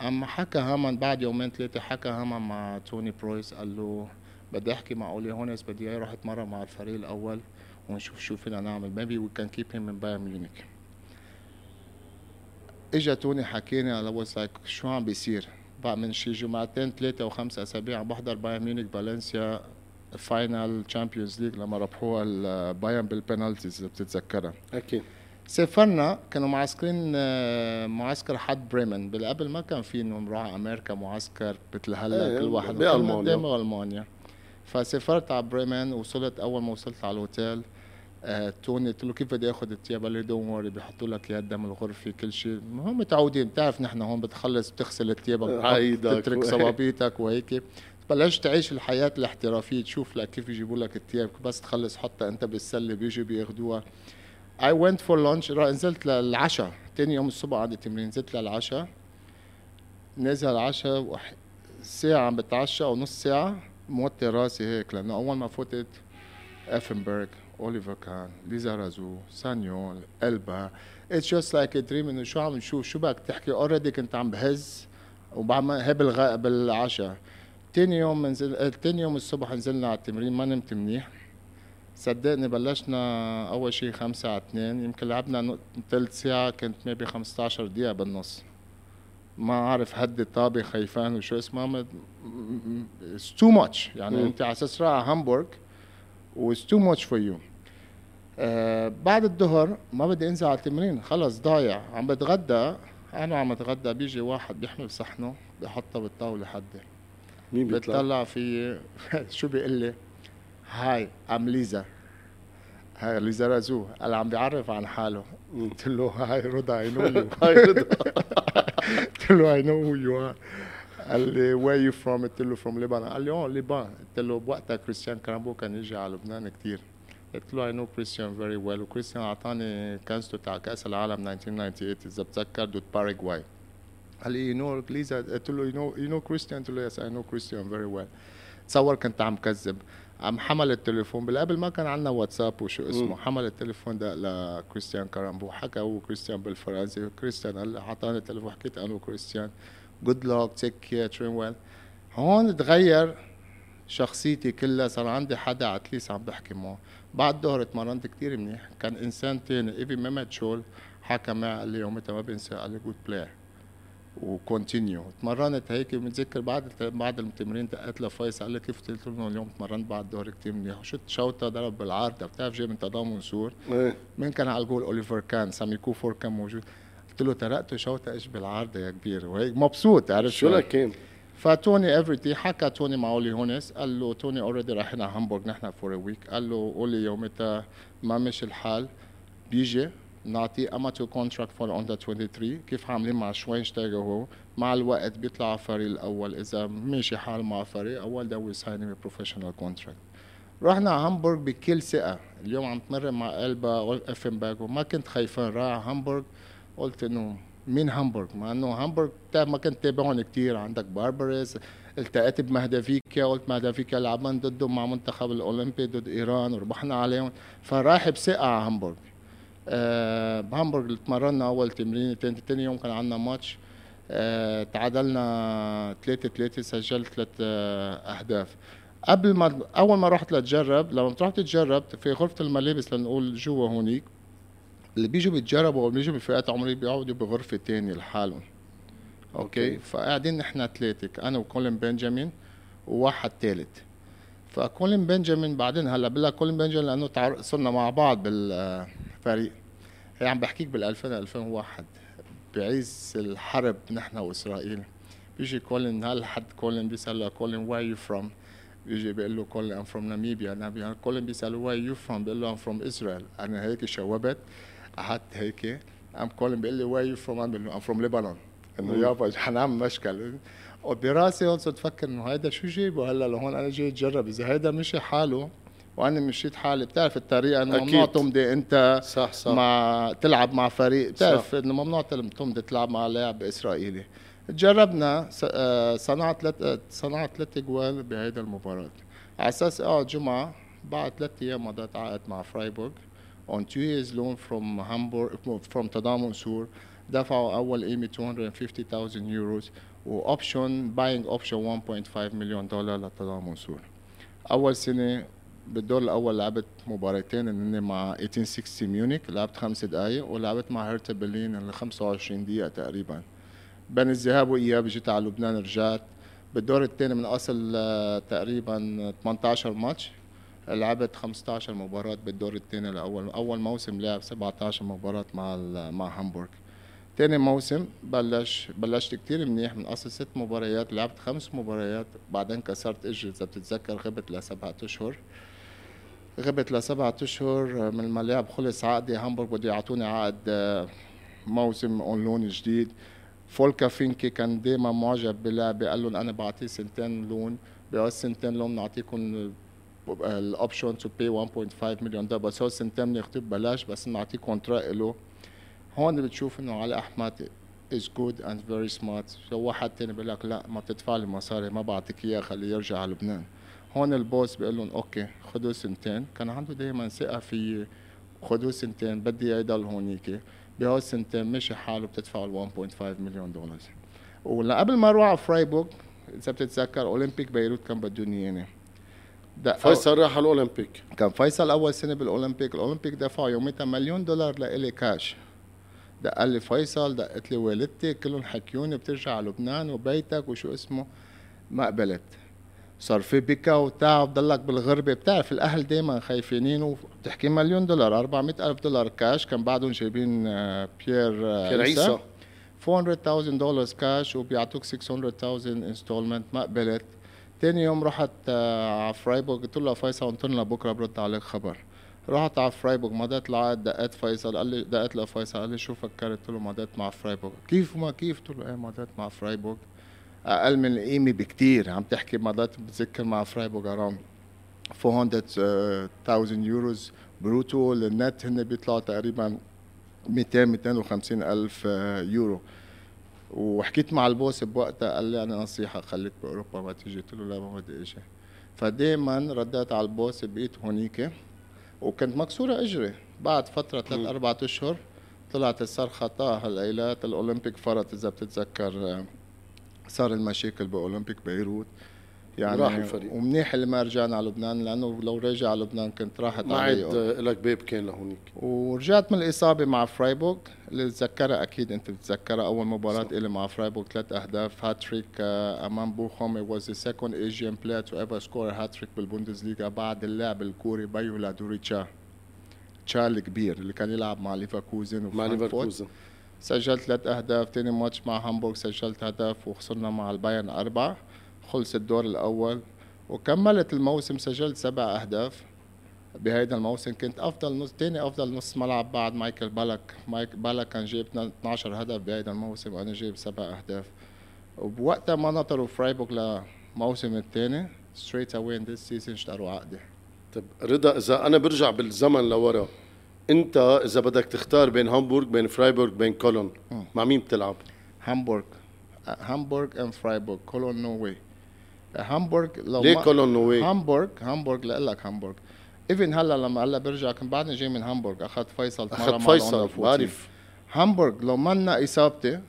أما حكى هامان بعد يومين ثلاثة حكى هامان مع توني برويس قال له بدي أحكي مع أولي هونس بدي إياه يروح يتمرن مع الفريق الأول. ونشوف شو فينا نعمل maybe we can keep him in Bayern Munich. إجا توني حكيني على like شو عم بيصير؟ بعد من شي جمعتين ثلاثة أو خمسة أسابيع عم بحضر بايرن ميونخ فالنسيا final Champions League لما ربحوها البايرن بال penalties إذا بتتذكرها. أكيد. سافرنا كانوا معسكرين آه، معسكر حد بريمن بالقبل ما كان في إنه نروح أمريكا معسكر مثل هلا إيه، كل واحد بألمانيا. بألمانيا. فسافرت على بريمن وصلت أول ما وصلت على الاوتيل توني قلت له كيف بدي اخذ الثياب قال لي don't worry بيحطوا لك اياها قدام الغرفة كل شيء. هم متعودين. بتعرف نحن هون بتخلص بتغسل ثيابك تترك صوابيتك وهيك. بلشت تعيش الحياة الاحترافية تشوف لك كيف يجيبوا لك الثياب بس تخلص حطها أنت بالسلة بيجوا بياخذوها I went for lunch نزلت للعشاء. ثاني يوم الصبح عندي تمرين نزلت للعشاء. نازل العشاء ساعة عم بتعشى أو نص ساعة موطي راسي هيك لأنه أول ما فتت إيفنبرغ اوليفر كان ليزارازو سانيول إلبر it's just like a dream انه شو عم نشوف شو بدك تحكي؟ already كنت عم بهز وبعمل هي بالغ... بالعشاء. تاني يوم منزل آه، تاني يوم الصبح نزلنا على التمرين ما نمت منيح. صدقني بلشنا أول شيء خمسة على اثنين. يمكن لعبنا ثلث ساعة كنت maybe 15 دقيقة بالنص. ما أعرف هدي طابة خيفان وشو اسمها. it's too much يعني م. أنت على أساس رايح هامبورغ و it's too much for you. آه بعد الظهر ما بدي انزل على التمرين خلص ضايع. عم بتغدى أنا عم بتغدى بيجي واحد بيحمل صحنه بحطها بالطاولة حدي. مين بيطلع؟ في شو بيقول لي؟ hi I'm ليزا hi ليزارازو قال عم بيعرف عن حاله. قلت له hi رضا I know you hi رضا قلت له I know who you are قال لي where you from قلت له from لبنان قال لي آه لبنان قلت له بوقتها كريستيان كرامبو كان يجي على لبنان كثير قلت له I know كريستيان very well وكريستيان اعطاني كنزته تاع كاس العالم 1998 اذا بتذكر ضد باراغواي قال لي you know ليزا قلت له يو نو يو نو كريستيان قلت له yes I know كريستيان very well تصور كنت عم كذب عم حمل التليفون بالقبل ما كان عندنا واتساب وشو اسمه حمل التليفون ده لكريستيان كرامبو حكى هو كريستيان بالفرنسي كريستيان قال لي اعطاني التليفون حكيت أنا وكريستيان good luck take care train well هون تغير شخصيتي كلها صار عندي حدا at least عم بحكي معه بعد الظهر تمرنت كتير منيح. كان إنسان تاني. إيفي ميمت شول حكى معي قال لي يومتها ما بنسى قال لي good player و continue تمرنت هيك. بتذكر بعد بعد التمرين دقت لفيصل قال لي كيف قلت له اليوم؟ تمرنت بعد الظهر كثير منيح. وشت شوطة ضرب بالعارضة. بتعرف جاي من تضامن سور. إيه. مين كان على الجول أوليفر كان. سامي كوفور كان موجود. قلت له ترقته شوطة إيش بالعارضة يا كبير. وهيك. مبسوط. عرفت شو لك كان؟ فتوني already حكى توني مع أولي هونس قال له توني already رايحين على هامبورغ نحن for week قال له قولي يومتها ما مشي الحال بيجي نعطيه amateur contract for under 23 كيف عاملين مع شوينشتايجر هو؟ مع الوقت بيطلع الفريق الأول. إذا ماشي حال مع فريق أول they sign professional contract رحنا على هامبورغ بكل ثقة. اليوم عم تمرن مع ألبا اوفنباخ وما كنت خايف أنا ورايح هامبورغ قلت إنه مين هامبورغ مع إنه هامبورغ ما كنت تابعهم كثير عندك باربريس التقيت بمهدافيكا قلت مهدافيكا لعبان ضده مع منتخب الأولمبي ضد إيران وربحنا عليهم. فرايح بثقه على هامبورغ آه بهامبورغ تمرنا أول تمرين تاني, تاني يوم كان عندنا ماتش. آه تعادلنا 3 3 سجلت ثلاث آه أهداف. قبل ما أول ما رحت لتجرب لما بتروح تتجرب في غرفة الملابس لنقول جوا هونيك اللي بيجوا بيتجربوا أو بيجوا بفئات عمرية بيقعدوا بغرفة تانية لحالهم. Okay؟ Okay. فقاعدين نحن ثلاثة أنا وكولين بنجامين وواحد ثالث فكولين بنجامين بعدين هلأ بقول لك كولين بنجامين لأنه تعر... صرنا مع بعض بالفريق. هي عم بحكيك بال 2000 2001 بعز الحرب نحن وإسرائيل. بيجي كولين هل حد كولين بيسال كولين where you from بيجي بيقول له كولين I'm from ناميبيا ناميبيا كولين بيسأله where you from بيقول له I'm from اسرائيل أنا هيك شوبت. قعدت هيك ام كولين بيقول لي where you from له I'm from لبنان انه. يابا حنعمل مشكل وبراسي هون صرت أفكر انه هيدا شو جايبه هلا لهون؟ أنا جاي أتجرب. إذا هيدا مشي حاله وأنا مشيت حالي بتعرف الطريقة إنه. ممنوع تمضي أنت صح صح. مع تلعب مع فريق. بتعرف. إنه ممنوع تمضي تلعب مع لاعب إسرائيلي. جربنا آه، صنعت ثلاث آه، صنعت ثلاث اجوال بهيدا المباراة. على أساس اقعد جمعة بعد ثلاث أيام مضيت عقد مع فرايبورغ on two years loan from Hamburg from تضامن سور دفعوا اول قيمه 250,000 يورو و option buying option 1.5 مليون دولار لتضامن سور اول سنه بالدور الأول لعبت مباراتين هن مع 1860 ميونيك لعبت خمس دقائق ولعبت مع هرتا برلين اللي 25 دقيقه تقريبا بين الذهاب واياب جيت على لبنان رجعت بالدور الثاني من اصل تقريبا 18 ماتش لعبت 15 مباراة بالدور الثاني الأول أول موسم لعب 17 مباراة مع مع هامبورغ. تاني موسم بلش بلشت كتير منيح من أصل ست مباريات لعبت خمس مباريات بعدين كسرت إجري إذا بتتذكر غبت لسبعة أشهر. غبت لسبعة أشهر من ما لعب خلص عقدي هامبورغ بده يعطوني عقد آه، موسم on loan جديد. فولكر فينكه كان دائما معجب بلعبي قال لهم أنا بعطيه سنتين loan بهول سنتين loan بنعطيكم ال option to buy 1.5 مليون دولار بس هو سنتين بناخذوه ببلاش بس بنعطيه contract له. هون بتشوف إنه علي أحمد is good and very smart لو واحد تاني بيقول لك لا ما بتدفع لي مصاري ما بعطيك اياه خليه يرجع على لبنان هون ال boss بيقول لهم okay خذوا سنتين. كان عنده دائما ثقة في خذوا سنتين بدي إياه يضل هونيك. بهول مشي حاله بتدفعوا ال 1.5 مليون دولار وقبل ما أروح على فرايبورغ إذا بتتذكر اولمبيك بيروت كان بدوني اياني دق- فيصل راح على الأولمبيك. كان فيصل أول سنة بالأولمبيك. الأولمبيك دفعوا يوميتها مليون دولار لإلي كاش. دق لي فيصل دقت لي والدتي كلهم حكيوني بترجع على لبنان وبيتك وشو اسمه ما قبلت صار في بكا وتعب ضلك بالغربة بتعرف الأهل دايما خايفينين وبتحكي مليون دولار 400 ألف دولار كاش. كان بعدهم جايبين بيير كان عيسى 400,000 دولار كاش وبيعطوك 600,000 installment ما قبلت تاني يوم رحت آه، على فرايبورغ قلت له فيصل قلت له بكرة برد عليك خبر. رحت على فرايبورغ مضيت العقد دقيت فيصل قال لي دقيت لفيصل قال لي شو فكرت قلت له مضيت مع فرايبورغ كيف؟ ما كيف؟ قلت له إيه مضيت مع فرايبورغ أقل من القيمه بكتير عم تحكي مضيت بتذكر مع فرايبورغ around 400,000 euros brutto ال net هن بيطلعوا تقريبا 200 250 ألف آه، يورو. وحكيت مع ال boss بوقتها قال لي أنا نصيحة خليك باوروبا ما تيجي قلت له لا ما بدي أجي فدائما رديت على ال boss بقيت هونيك وكنت مكسورة إجري. بعد فترة ثلاث أربع أشهر طلعت الصرخة طه الليلات الأولمبيك فرط إذا بتتذكر آه، صار المشاكل بأولمبيك بيروت. يعني راح الفريق. ومنيح اللي ما رجعنا على لبنان لأنه لو رجع على لبنان كنت راحت ما عاد لك باب كان لهونيك. ورجعت من الإصابة مع فرايبورغ اللي بتذكرها أكيد أنت بتتذكرها أول مباراه إلي مع فرايبورغ ثلاث أهداف هاتريك آه، أمام بوخوم the second Asian player to ever score a hat-trick بالبوندسليغا بعد اللاعب الكوري باي الأسطوري تشا تشا الكبير اللي كان يلعب مع ليفركوزن مع ليفركوزن. سجلت ثلاث أهداف ثاني ماتش مع هامبورغ سجلت هدف وخسرنا مع البايرن أربعة. خلص الدور الأول وكملت الموسم سجلت سبع أهداف. بهيدا الموسم كنت أفضل نص تاني أفضل نص ملعب بعد مايكل بالك مايكل بالاك كان جايب 12 هدف بهيدا الموسم وأنا جايب سبع أهداف. وبوقتها ما نطروا فرايبورغ للموسم الثاني straight away in this season اشتروا عقدي طيب رضا إذا أنا برجع بالزمن لورا أنت إذا بدك تختار بين هامبورغ بين فرايبورغ بين كولون مع مين بتلعب؟ هامبورغ. هامبورغ and فرايبورغ. كولون no way هامبورغ لو ليه كولون no way هامبورغ هامبورغ لك هامبورغ even هلا لما هلا برجع كنت بعدني جاي من هامبورغ اخذت فيصل اخذت فيصل بعرف. هامبورغ لو منا إصابتي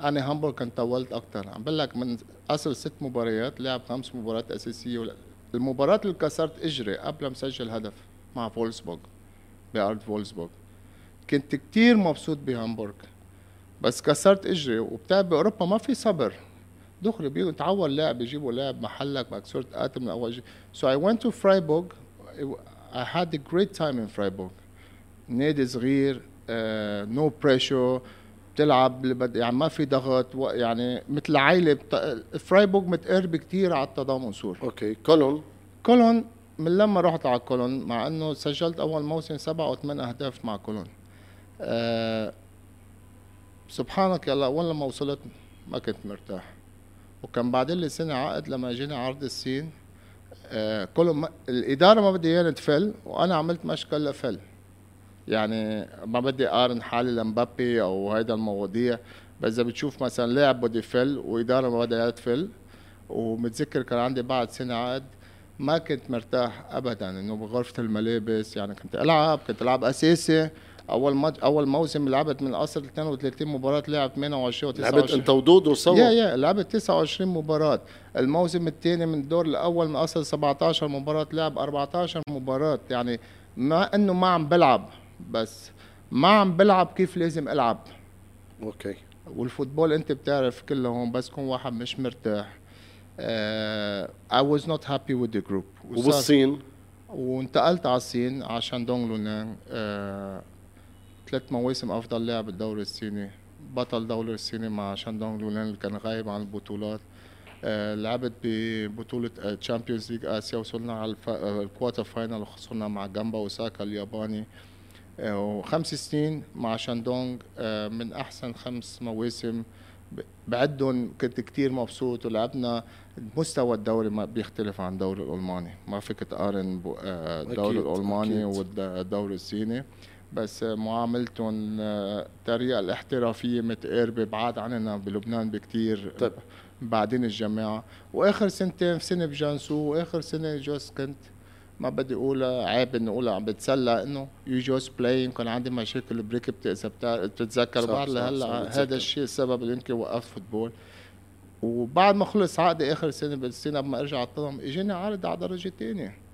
أنا هامبورغ كنت طولت أكثر عم بقول لك من أصل ست مباريات لعب خمس مباريات أساسية المباراة اللي كسرت إجري قبل ما اسجل هدف مع فولسبورغ بأرض فولسبورغ. كنت كتير مبسوط بهامبورغ بس كسرت إجري وبتعرف بأوروبا ما في صبر. دغري بيجوا تعور لاعب يجيبوا لاعب محلك صرت قاتل من أول شيء. So I went to Freiburg. I had a great time in Freiburg. نادي صغير no uh, pressure بتلعب اللي بد... يعني ما في ضغط و... يعني مثل عائله بت... فرايبورغ متقرب كثير على التضامن سور okay. كولون؟ كولون من لما رحت على كولون مع إنه سجلت أول موسم سبع أو ثمان أهداف مع كولون. أه... سبحانك الله اول لما وصلت؟ ما كنت مرتاح. وكان بعدين لي سنه عقد لما جيني عرض الصين آه كله ما الإدارة ما بدي اياه نتفل وأنا عملت مشكل لفل يعني ما بدي أقارن حالي لمبابي أو هيدا المواضيع بس إذا بتشوف مثلا لاعب بده يفل وإدارة ما بدها تفل ومتذكر كان عندي بعد سنة عقد ما كنت مرتاح ابدا إنه بغرفة الملابس يعني كنت ألعب كنت ألعب أساسي أول ماتش أول موسم لعبت من اصل 32 مباراة لعب 28 و29 لعبت أنت ودودو سوا يا يا لعبت 29 مباراة. الموسم الثاني من الدور الأول من اصل 17 مباراة لعب 14 مباراة. يعني ما إنه ما عم بلعب بس ما عم بلعب كيف لازم ألعب. okay. وال football أنت بتعرف كله هون بس كون واحد مش مرتاح. uh, I was not happy with the group. وبالصين؟ وانتقلت على الصين ع شاندونغ لونان uh, ثلاث مواسم أفضل لاعب بالدوري الصيني بطل الدوري الصيني مع شاندونغ لونان اللي كان غايب عن البطولات. آه لعبت ببطولة Champions League آسيا وصلنا على ال quarter final وخسرنا مع جامبا أوساكا الياباني. آه وخمس سنين مع شاندونغ آه من أحسن خمس مواسم. بعدهم كنت كتير مبسوط ولعبنا مستوى الدوري ما بيختلف عن الدوري الألماني. ما فيك تقارن الدوري الألماني والدوري الصيني. بس معاملتهم الطريقة الاحترافية متقاربه بعاد عننا بلبنان بكتير. طيب. بعدين الجامعة. وآخر سنتين في سنة بجانسو وآخر سنة جوز كنت ما بدي أقول عيب إني أقولها عم بتسلى إنه يو جوست بلاينج كان عندي مشاكل بريك إذا بتتذكر بعد لهلأ هذا الشيء السبب اللي يمكن وقفت فوتبول. وبعد ما خلص عقدي آخر سنة بالسنة ما أرجع على الطلم إجاني عرض على درجة ثانية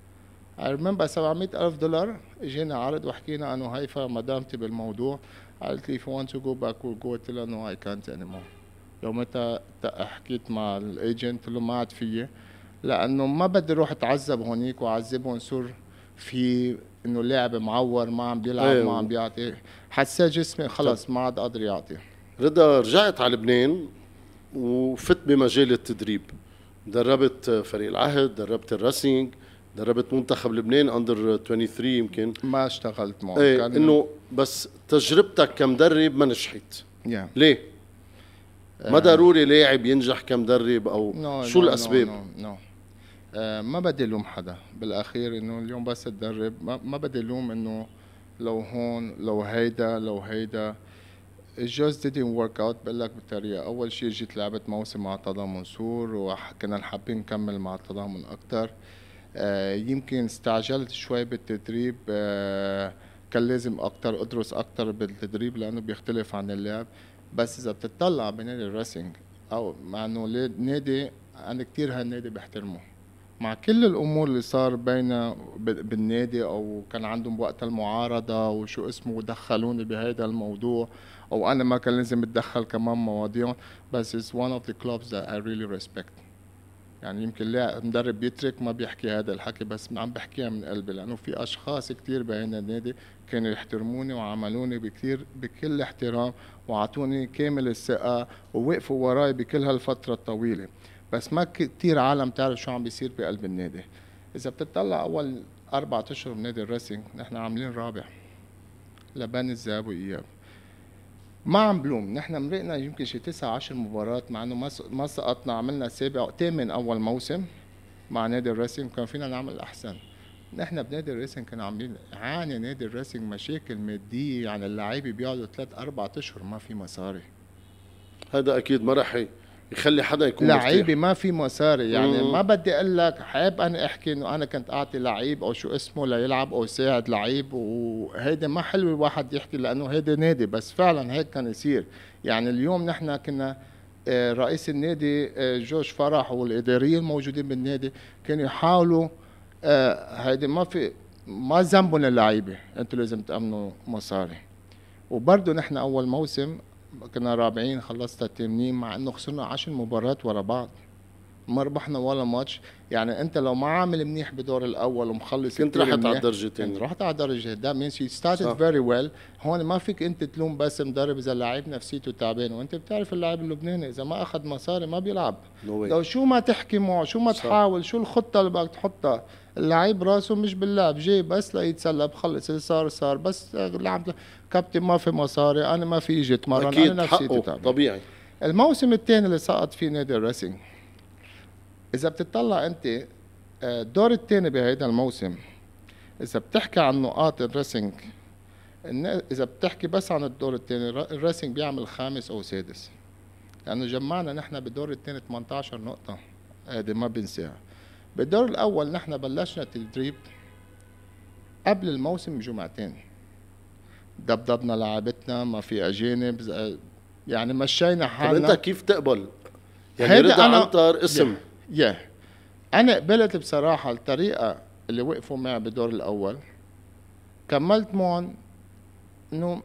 I remember 700 ألف دولار اجينا عرض وحكينا أنه هيفا مدامتي بالموضوع. قالت لي if you want to go back we'll go. قلت لها no I can't anymore. يومتها حكيت مع الايجنت قلت له ما عاد فيي. لأنه ما بدي أروح أتعذب هونيك واعذبهم صور في إنه اللاعب معور ما عم بيلعب أيوه. ما عم بيعطي. حسيت جسمي خلص ما عاد قادر يعطي. رضا رجعت على لبنان وفت بمجال التدريب. دربت فريق العهد دربت الراسينج دربت منتخب لبنان under 23 يمكن. ما اشتغلت معه. إيه إنه بس تجربتك كمدرب ما نجحت. Yeah. ليه؟ ما ضروري لاعب ينجح كمدرب أو No, شو no, الأسباب؟ no, no, no. آه ما بدي لوم حدا. بالأخير إنه اليوم بس تدرب. ما, ما بدي لوم إنه لو هون لو هيدا لو هيدا. It just didn't work out. بقول لك بطريقة. أول شيء جيت لعبت موسم مع تضامن سور وكنا حابين نكمل مع التضامن أكثر آه يمكن استعجلت شوي بالتدريب آه كان لازم أكثر أدرس أكثر بالتدريب لأنه بيختلف عن اللعب. بس إذا بتطلع بنادي الرسنج أو مع إنه نادي أنا كثير هالنادي بحترمه. مع كل الأمور اللي صار بين ب- بالنادي أو كان عندهم وقت المعارضة وشو اسمه ودخلوني بهذا الموضوع أو أنا ما كان لازم أتدخل كمان مواضيع. بس it's one of the clubs that I really respect. يعني يمكن لا مدرب بيترك ما بيحكي هذا الحكي بس عم بحكيها من قلبي لأنه في أشخاص كتير بهذا النادي كانوا يحترموني وعملوني بكثير بكل احترام واعطوني كامل الثقة ووقفوا وراي بكل هالفترة الطويلة. بس ما كتير عالم تعرف شو عم بيصير بقلب النادي. إذا بتطلع أول أربع أشهر من نادي الرسنج نحن عاملين رابع لبان الذهاب واياب ما عم بلوم. نحن مرقنا يمكن شي تسعة عشر مباراة مع إنه ما سقطنا عملنا سابع ثامن أول موسم مع نادي الريسنج كان فينا نعمل أحسن. نحن بنادي الريسنج كنا عاملين عاني نادي الريسنج مشاكل مادية يعني اللعيبة بيقعدوا ثلاث أربع أشهر ما في مصاري. هذا أكيد ما رح يخلي حدا يكون. لعيبة ما في مصاري يعني مم. ما بدي أقول لك حابب أنا أحكي إنه أنا كنت أعطي لعيب أو شو اسمه ليلعب أو يساعد لعيب وهيدا ما حلو الواحد يحكي لأنه هيدا نادي بس فعلا هيك كان يصير يعني اليوم نحن كنا آه، رئيس النادي آه، جورج فرح والإداريين الموجودين بالنادي كانوا يحاولوا آه، هيدي ما في ما ذنبهم اللعيبة أنتوا لازم تأمنوا مصاري وبرضه نحن أول موسم كنا رابعين خلصنا الثامنين مع إنه خسرنا 10 مباريات ورا بعض. ما ربحنا ولا ماتش. يعني أنت لو ما عامل منيح بدور الأول ومخلص كنت رحت على الدرجه الثانية رحت على الدرجه ده you started صح. very well. هون ما فيك أنت تلوم بس مدرب إذا اللعيب نفسيته تعبان وأنت بتعرف اللاعب اللبناني إذا ما أخذ مصاري ما بيلعب. no لو شو ما تحكي معه شو ما صح. تحاول شو الخطة اللي بدك تحطها؟ اللعيب راسه مش باللعب جاي بس ليتسلى بخلص اللي صار صار بس لعب كابتن ما في مصاري أنا ما في أجي اتمرن أكيد أنا حقه تعبان طبيعي. الموسم الثاني اللي سقط فيه نادي الريسنج إذا بتطلع أنت آه، الدور الثاني بهيدا الموسم إذا بتحكي عن نقاط الريسنج إذا بتحكي بس عن الدور الثاني الريسنج بيعمل خامس أو سادس لأنه جمعنا نحن بالدور الثاني 18 نقطة هذه ما بنساها. بالدور الأول نحن بلشنا تدريب قبل الموسم بجمعتين دبدبنا لعبتنا ما في أجانب ز- يعني مشينا طب حالنا. انت كيف تقبل؟ يعني رضا أنا- عنتر اسم. Yeah. أنا قبلت بصراحة الطريقة اللي وقفوا معي بالدور الأول. كملت معهم إنه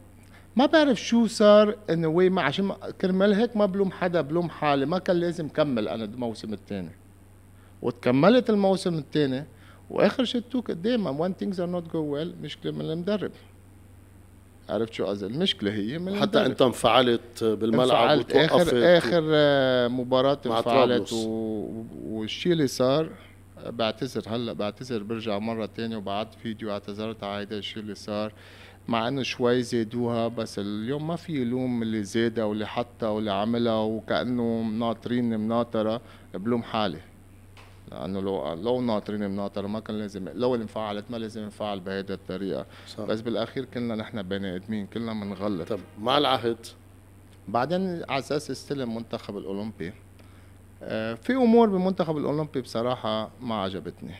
ما بعرف شو صار إنه وي ما عشان ما- كرمال هيك ما بلوم حدا بلوم حالي ما كان لازم كمل أنا الموسم الثاني. وتكملت الموسم الثاني وآخر شيء too دائما when things are not go well مشكلة من المدرب. عرفت شو قصدي؟ المشكلة هي من حتى المدرب. أنت انفعلت بالملعب انفعلت. وتوقفت اخر آخر آه، مباراة مع انفعلت. و... والشيء اللي صار بعتذر هلأ بعتذر برجع مرة تانية وبعت فيديو اعتذرت على هيدا الشيء اللي صار. مع إنه شوي زادوها بس اليوم ما في يلوم اللي زادها واللي حطها واللي عملها وكأنه مناطرين مناطرة بلوم حالي. لأنه لو لو ناطرين مناطرة ما كان لازم لو انفعلت ما لازم انفعل بهيدا الطريقة. صح. بس بالأخير كلنا نحن بني آدمين كلنا بنغلط طب مع العهد؟ بعدين على أساس استلم منتخب الأولمبي آه، في أمور بالمنتخب الأولمبي بصراحة ما عجبتني.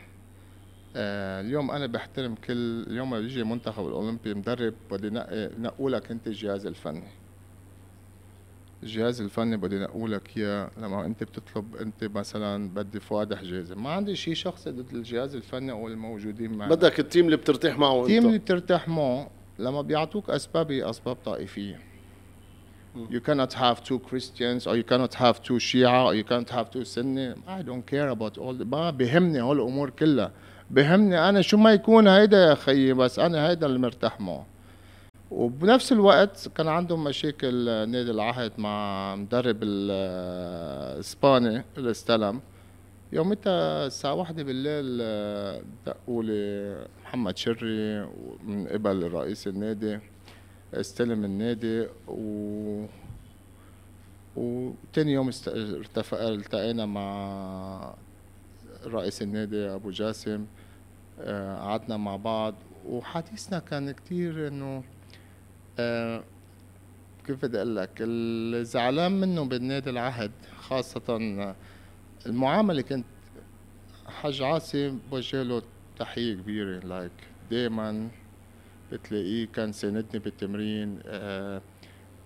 آه، اليوم أنا بحترم كل اليوم لما بيجي منتخب الأولمبي مدرب بدي نقي نقولك أنت الجهاز الفني. الجهاز الفني بدي نقولك إياه لما أنت بتطلب أنت مثلا بدي فؤاد حجازي ما عندي شيء شخصي ضد الجهاز الفني أو الموجودين معنا. بدك ال team اللي بترتاح معه ال team اللي بترتاح معه لما بيعطوك اسباب هي أسباب طائفية. You cannot have two Christians or you cannot have two Shia or you cannot have two Sunni. I don't care about all the ما بهمني هول الأمور كلها. بهمني أنا شو ما يكون هيدا يا خيي بس أنا هيدا اللي مرتاح معه. وبنفس الوقت كان عندهم مشاكل نادي العهد مع مدرب ال- الإسباني اللي استلم يومتها الساعة واحدة بالليل دقوا لي محمد شري من قبل رئيس النادي استلم النادي و وتاني يوم. التقينا مع رئيس النادي أبو جاسم آه، قعدنا مع بعض وحديثنا كان كتير إنه آه، كيف بدي أقول لك؟ الزعلان منه بالنادي العهد خاصة المعاملة كنت حاج عاصم بوجه له تحية كبيرة like دايما بتلاقيه كان ساندني بالتمرين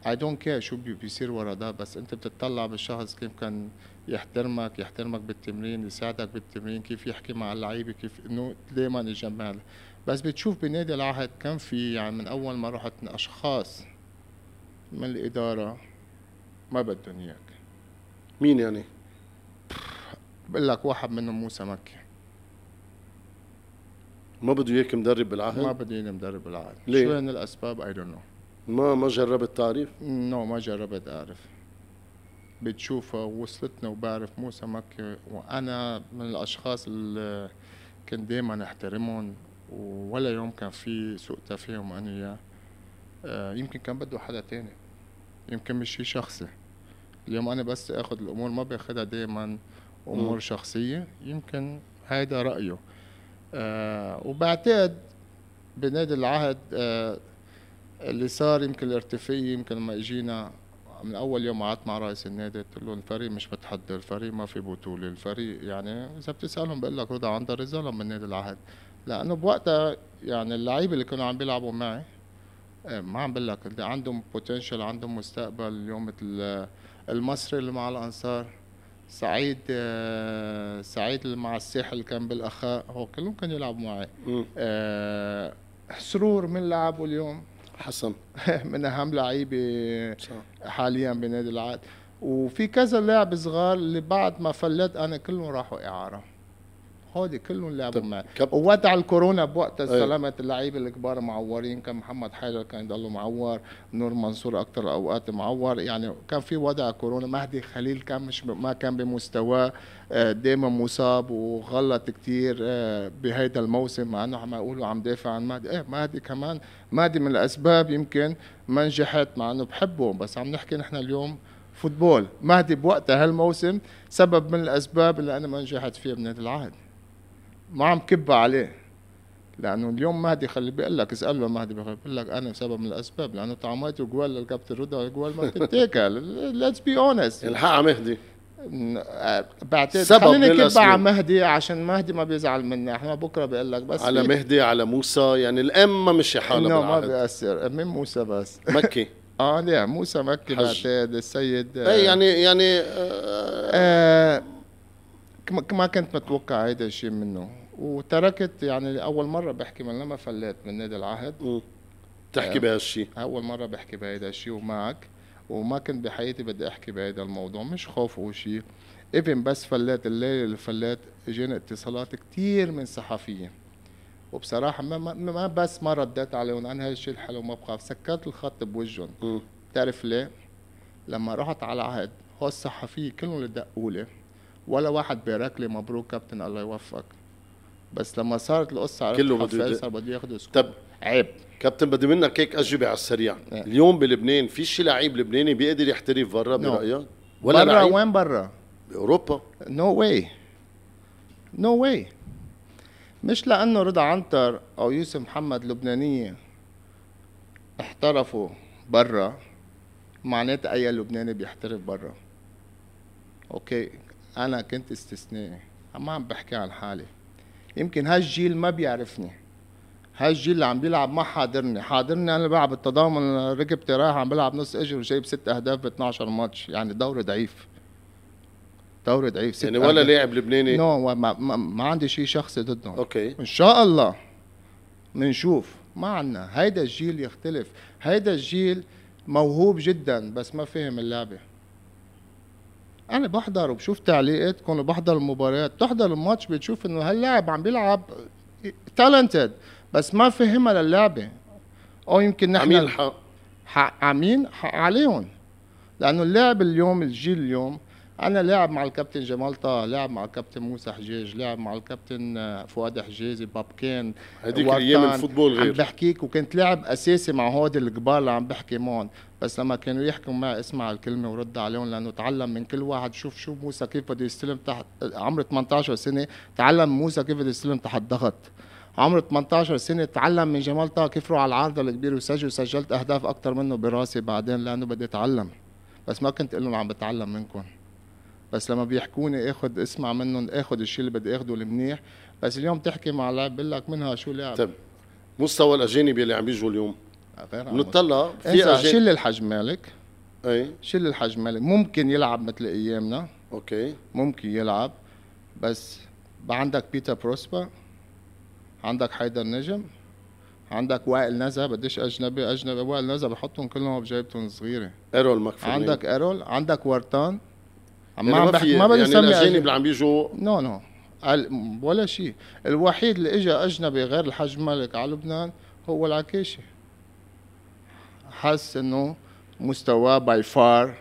I don't care شو بيصير ورا ده بس أنت بتطلع بالشخص كيف كان يحترمك يحترمك بالتمرين يساعدك بالتمرين كيف يحكي مع اللعيبة كيف إنه دائما يجمع بس بتشوف بنادي العهد كان في يعني من أول ما رحت أشخاص من الإدارة ما بدهم إياك مين يعني؟ بقول لك واحد منهم موسى مكي ما بده إياك مدرب بالعهد؟ ما بده اياني مدرب بالعهد ليه؟ شو هن الأسباب I don't know ما ما جربت تعرف؟ no ما جربت أعرف بتشوفها وصلتنا وبعرف موسى مكي وأنا من الأشخاص اللي كنت دائما أحترمهم ولا يوم كان في سوء تفاهم أنا وياه آه، يمكن كان بده حدا تاني. يمكن مش شي شخصي. اليوم أنا بس اخذ الأمور ما باخذها دائما أمور شخصية يمكن هيدا رأيه. آه وبعتقد بنادي العهد آه اللي صار يمكن الارتفاعية يمكن لما إجينا من أول يوم قعدت مع رئيس النادي قلت له الفريق مش متحضر الفريق ما في بطولة الفريق يعني إذا بتسألهم بقول لك رضا عنده رزالة من نادي العهد. لأنه بوقتها يعني اللعيبه اللي كانوا عم بيلعبوا معي إيه، ما عم بقول لك عندهم بوتنشل عندهم مستقبل اليوم مثل المصري اللي مع الأنصار سعيد آه، سعيد اللي مع الساحل اللي كان بالأخاء هو كلهم كانوا يلعبوا معي. آه، سرور من لعبوا اليوم. حسن. من أهم لعيبه حاليا بنادي العهد وفي كذا لاعب صغار اللي بعد ما فلت أنا كلهم راحوا إعارة. هودي كلهم لعبوا معي. ووضع الكورونا بوقتها استلمت اللعيبة الكبار معورين. كان محمد حيدر كان يضل معور نور منصور أكثر الاوقات معور. يعني كان في وضع كورونا. مهدي خليل كان مش ما كان بمستواه. آه، دائما مصاب وغلط كثير آه، بهيدا الموسم. مع إنه عم يقولوا عم دافع عن مهدي. إيه مهدي كمان مهدي من الأسباب يمكن ما نجحت. مع إنه بحبه بس عم نحكي نحن اليوم فوتبول. مهدي بوقتها هالموسم سبب من الأسباب اللي أنا ما نجحت فيها بنادي العهد. ما عم كبها عليه. لأنه اليوم مهدي خليل بيقول لك اساله مهدي بيقول لك أنا سبب من الأسباب لأنه طعماته جوال للكابتن رضا جوال ما بتتاكل. let's be honest الحق مهدي. بعتقد خليني كب على مهدي عشان مهدي ما بيزعل مني. إحنا بكرة بيقول لك بس على مهدي على موسى يعني الأم ما مشي حالها ما بيأثر. من موسى بس؟ مكي. آه لا موسى مكي بعتقد السيد اي يعني يعني آه آه ما كنت متوقع هيدا الشيء منه. وتركت يعني أول مرة بحكي من لما فليت من نادي العهد. تحكي بهالشيء أول مرة بحكي بهيدا الشيء ومعك. وما كنت بحياتي بدي أحكي بهيدا الموضوع. مش خوف أو شيء. even بس فلات الليلة اللي فلات إجاني اتصالات كثير من صحفيين. وبصراحة ما, ما, ما بس ما رديت عليهم. أنا هالشيء الحلو ما بخاف. سكرت الخط بوجهن بتعرف ليه؟ لما رحت على العهد هو الصحفية كلهم اللي دقوا لي. ولا واحد بارك لي مبروك كابتن الله يوفقك. بس لما صارت القصة عرفت كله بده فيصل بده طب عيب. كابتن بدي منك هيك أجوبة على السريع. آه. اليوم بلبنان في شي لعيب لبناني بيقدر يحترف برا برأيك؟ ولا برا؟ وين برا؟ بأوروبا. no way no way مش لأنه رضا عنتر أو يوسف محمد لبنانية احترفوا برا معناتها أي لبناني بيحترف برا. okay أنا كنت استثنائي. ما عم بحكي عن حالي. يمكن هالجيل ما بيعرفني. هالجيل اللي عم بيلعب ما حاضرني. حاضرني أنا بلعب التضامن ركبتي رايح عم بلعب نص اجر وجايب ست أهداف ب 12 ماتش. يعني دوري ضعيف. دوري ضعيف ست يعني ولا. لاعب لبناني؟ no ما, ما, ما عندي شيء شخصي ضدهم. okay. إن شاء الله بنشوف ما عنا هيدا الجيل يختلف. هيدا الجيل موهوب جدا بس ما فهم اللعبة. أنا بحضر وبشوف تعليقاتكم وبحضر المباريات. بتحضر الماتش بتشوف إنه هاللاعب عم بيلعب تالنتد بس ما فهمها للعبه أو يمكن نحن عمين حق حق عمين حق عليهم. لأنه اللاعب اليوم الجيل اليوم أنا لاعب مع الكابتن جمال طه لاعب مع الكابتن موسى حجاج لاعب مع الكابتن آه، فؤاد حجازي بابكان هذيك الأيام الفوتبول عم غير. بحكيك وكنت لاعب أساسي مع هود الكبار اللي عم بحكي معهم. بس لما كانوا يحكوا معي اسمع الكلمة ورد عليهم لأنه تعلم من كل واحد. شوف شو موسى كيف بده يستلم تحت عمره 18 سنة تعلم موسى كيف بده يستلم تحت ضغط. عمره 18 سنة تعلم من جمال طه كيف روح على العارضة الكبيرة وسجل وسجلت أهداف أكثر منه براسي بعدين لأنه بدي أتعلم. بس ما كنت أقول لهم عم بتعلم منكم. بس لما بيحكوني اخذ اسمع منهم اخذ الشيء اللي بدي اخذه المنيح بس اليوم تحكي مع لاعب بقول لك منها شو لاعب طيب مستوى الأجانب اللي عم بيجوا اليوم. عن بنطلع في اجانب شيل الحج مالك. أي. شيل الحج مالك. ممكن يلعب مثل أيامنا. okay. ممكن يلعب. بس عندك بيتر بروسبا. عندك حيدر نجم. عندك وائل نزا. بديش أجنبي أجنبي وائل نزا. بحطهم كلهم بجيبتهم صغيرة. إيرول ماكفرلين عندك إيرول. عندك ورتان ما عم ما بحكي ما بدي يعني الأجانب. اللي عم بيجوا no no. ولا شيء. الوحيد اللي اجى أجنبي غير الحاج مالك على لبنان هو العكاشي حس إنه مستواه by far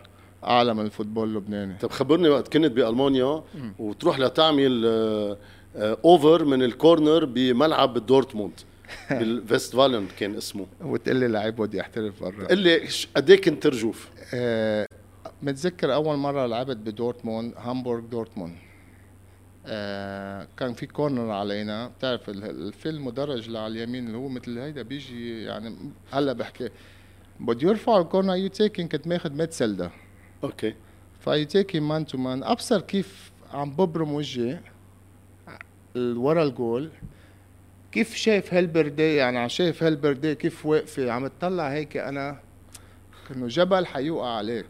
أعلى من ال football اللبناني. طب خبرني وقت كنت بألمانيا وتروح لتعمل آه، آه، over من الكورنر بملعب دورتموند. بالفيستفالن كان اسمه. وتقول لي لعيب بدي احترف برا. قل لي قد إيه كنت ترجف آه، متذكر أول مرة لعبت بدورتموند هامبورغ دورتموند. آه كان في كورنر علينا. بتعرف في المدرج اللي على اليمين اللي هو مثل هيدا بيجي يعني هلأ بحكي. بده يرفع الكورنر يو تيكن كنت ماخذ متسلده أوكي. فاي تيك مان تو مان أبصر كيف عم ببرم وجهي ورا الجول. كيف شايف هالبردي يعني عم شايف هالبردي كيف واقفة؟ عم تطلع هيك أنا انه جبل حيوقع عليك.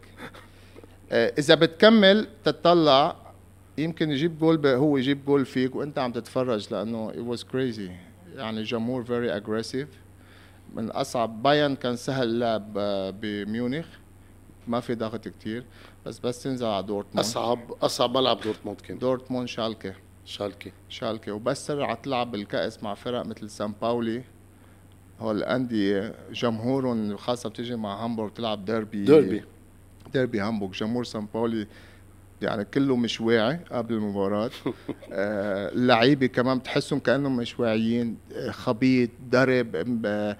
إذا بتكمل تطلع يمكن يجيب جول هو يجيب جول فيك وأنت عم تتفرج لأنه it was crazy. يعني جمهور very aggressive. من أصعب بايرن كان سهل اللعب آه، بميونخ. ما في ضغط كتير. بس بس تنزل على دورتموند. أصعب أصعب ملعب دورتموند كان. دورتموند شالكة. شالكي شالكة. وبس ترجع تلعب بالكأس مع فرق مثل سان باولي. هول الأندية جمهورهم خاصة بتيجي مع هامبورغ تلعب ديربي. ديربي. ديربي هامبورغ جمهور سان باولي يعني كله مش واعي قبل المباراة. آه، اللعيبة كمان بتحسهم كأنهم مش واعيين. آه، خبيط ضرب آه،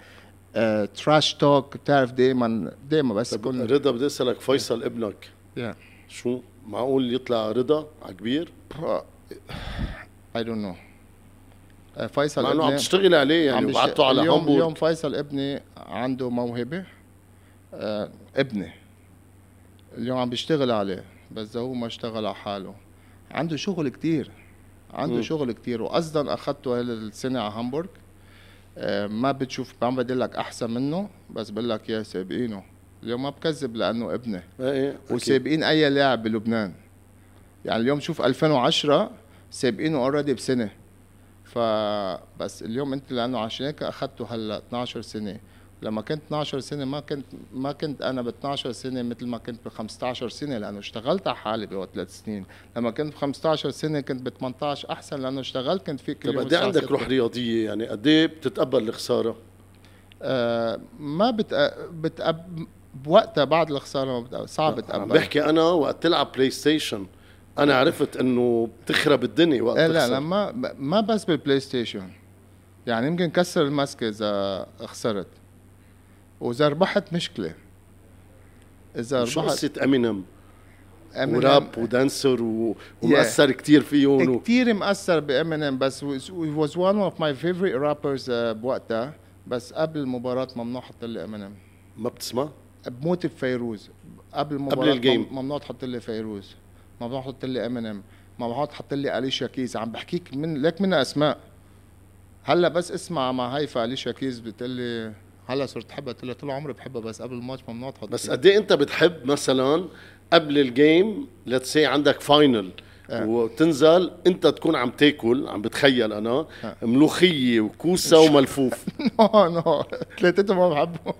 آه، trash talk بتعرف دائما دائما بس كل رضا بدي أسألك فيصل ابنك. Yeah. شو معقول يطلع رضا على كبير don't know. آه، فيصل مع إنه عم ابني- تشتغل عليه يعني وبعته على اليوم هامبورغ اليوم فيصل ابني عنده موهبة. آه ابني. اليوم عم بيشتغل عليه بس هو ما اشتغل على حاله. عنده شغل كتير عنده مم. شغل كتير واصلا اخذته هالسنه على هامبورغ. آه ما بتشوف ما عم بدي لك أحسن منه بس بقول لك يا سابقينه. اليوم ما بكذب لأنه ابني. إيه أكيد. وسابقين أي لاعب بلبنان. يعني اليوم شوف 2010 سابقينه اوريدي بسنة. فبس اليوم أنت لأنه عشان هيك اخذته هلأ 12 سنة. لما كنت 12 سنة ما كنت ما كنت أنا ب 12 سنة مثل ما كنت ب 15 سنة لأنه اشتغلت على حالي بوقت ثلاث سنين. لما كنت ب 15 سنة كنت ب 18 أحسن لأنه اشتغلت كنت في كل يوم قد الساعة عندك 6. روح رياضية؟ يعني قد إيه بتتقبل الخسارة؟ آه ما بت بتأب بوقتها بعد الخسارة ما بتأ... صعب عم تقبل. بحكي أنا وقت تلعب بلاي ستيشن أنا عرفت إنه بتخرب الدنيا وقت إيه لا لا ما ما بس بالبلاي ستيشن يعني يمكن كسر المسكه إذا خسرت. وإذا ربحت مشكله إذا شو ربحت قصة امينيم و rap و dancer و... ومأثر كتير فيهم و... كثير مأثر بامينيم بس he was one of my favorite rappers uh, بوقتها. بس قبل المباراة ممنوع حط لي امينيم ما بتسمع؟ بموت بفيروز. قبل المباراة ال game. مم- ممنوع تحط لي فيروز. ممنوع تحط لي امينيم ممنوع تحط لي اليشا كيز عم بحكيك من ليك منها أسماء. هلأ بس اسمع مع هيفا اليشا كيز بتقول لي هلا صرت احبها قلت لها طول عمري بحبها بس قبل الماتش ممنوع تحط بس. قد إيه أنت بتحب مثلا قبل ال game let's see عندك final آه. وتنزل أنت تكون عم تاكل عم بتخيل أنا آه. ملوخية وكوسة وملفوف. no no ثلاثتهم ما بحبهم.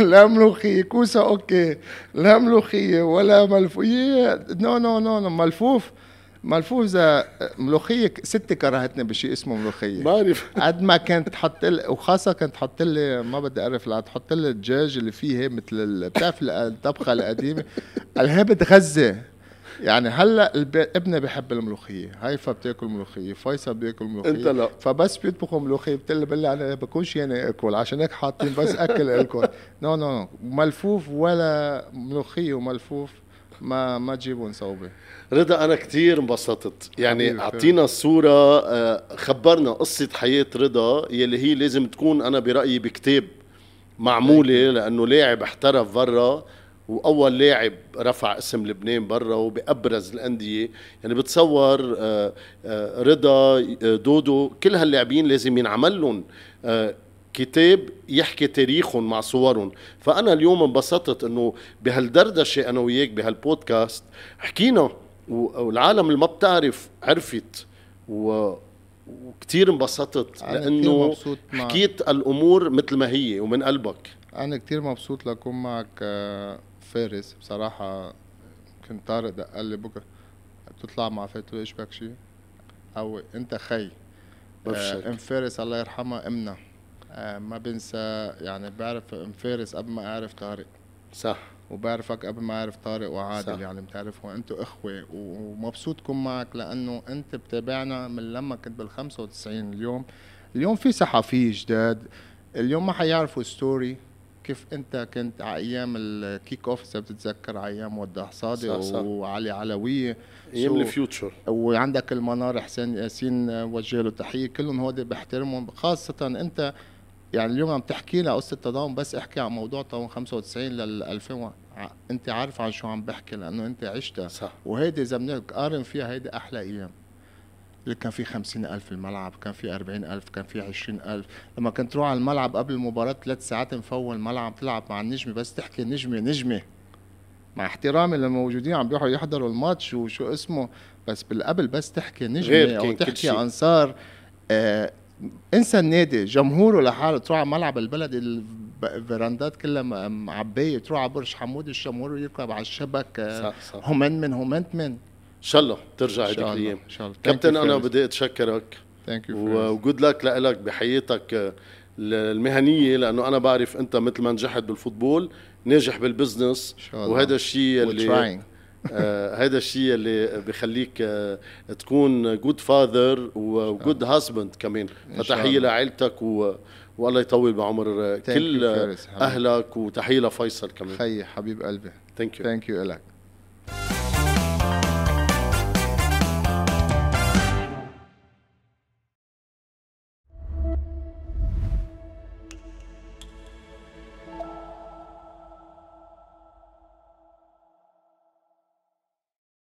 لا ملوخية كوسة okay. لا ملوخية ولا ملفوية no no no no ملفوف. ملفوف اذا ملوخية ستي كرهتني بشيء اسمه ملوخية. بعرف. قد ما كانت تحط لي وخاصة كانت تحط لي ما بدي أعرف لا تحط لي الدجاج اللي فيه مثل بتعرف ال- الطبخة القديمة؟ قال هي بتغذي يعني هلأ ابني بحب الملوخية. هيفا بتاكل ملوخية فيصل بياكل ملوخية. انت لا. فبس بيطبخوا ملوخية بتقول لي أنا بكونش يعني أكل. عشان هيك حاطين بس أكل لكم no no ملفوف ولا ملوخية وملفوف. ما ما تجيبوا صوبه رضا أنا كثير انبسطت. يعني أعطينا الصورة آه، خبرنا قصة حياة رضا يلي هي لازم تكون أنا برأيي بكتاب معمولة لأنه لاعب احترف برا وأول لاعب رفع اسم لبنان برا وبأبرز الأندية. يعني بتصور آه، آه، رضا دودو كل هاللاعبين لازم ينعمل لهم كتاب يحكي تاريخهم مع صورهم. فأنا اليوم انبسطت إنه بهالدردشة أنا وياك بهالبودكاست حكينا والعالم اللي ما بتعرف عرفت و وكثير انبسطت لأنه حكيت الأمور مثل ما هي ومن قلبك. أنا كثير مبسوط لكون معك آه، فارس. بصراحة كنت طارق دق لي بكرة بتطلع مع فاتو إيش بك شيء أو أنت خي. بفشل آه، أم فارس الله يرحمها أمنا. ما بنسى يعني بعرف أم فارس قبل ما أعرف طارق. صح. وبعرفك قبل ما أعرف طارق وعادل صح. يعني بتعرفوا أنتوا إخوة ومبسوط كون معك لأنه أنت بتابعنا من لما كنت بال 95 اليوم. اليوم في صحفيين جداد اليوم ما حيعرفوا story كيف أنت كنت على أيام ال kick off إذا بتتذكر على أيام ودع صادق صح صح. وعلي علوية. أيام الفيوتشر وعندك المنار حسين ياسين وجه له تحية. كلهم هودي بحترمهم خاصة أنت يعني اليوم عم تحكي لنا قصة التضامن بس احكي عن موضوع تضامن 95 لل 2000 انت عارف عن شو عم بحكي لأنه انت عشتها. صح. وهيدي إذا بنقارن فيها هيدي أحلى أيام. اللي كان في خمسين ألف الملعب كان في أربعين ألف كان في عشرين ألف. لما كنت تروح على الملعب قبل المباراة ثلاث ساعات مفول الملعب تلعب مع النجمة بس تحكي نجمة نجمة. مع احترامي للموجودين عم بيروحوا يحضروا الماتش وشو اسمه بس بالقبل بس تحكي نجمة أو تحكي أنصار. آه انسى النادي. جمهوره لحاله تروح على ملعب البلد الفيراندات كلها معبية تروح على برج حمود الجمهور يركب على الشبك آه، صح صح. هومن من هومنتمن. إن شاء الله ترجع هذيك الأيام. إن شاء الله. كابتن أنا بدي اتشكرك thank you وجود لك لك بحياتك آه، المهنية لأنه أنا بعرف أنت مثل ما نجحت بال football ناجح بال business. وهذا الشيء اللي هذا الشيء اللي بخليك آه تكون good father و good husband كمان. فتحية لعائلتك و والله يطول بعمر. كل أهلك وتحية لفيصل كمان. خي حبيب قلبي. thank you thank you لك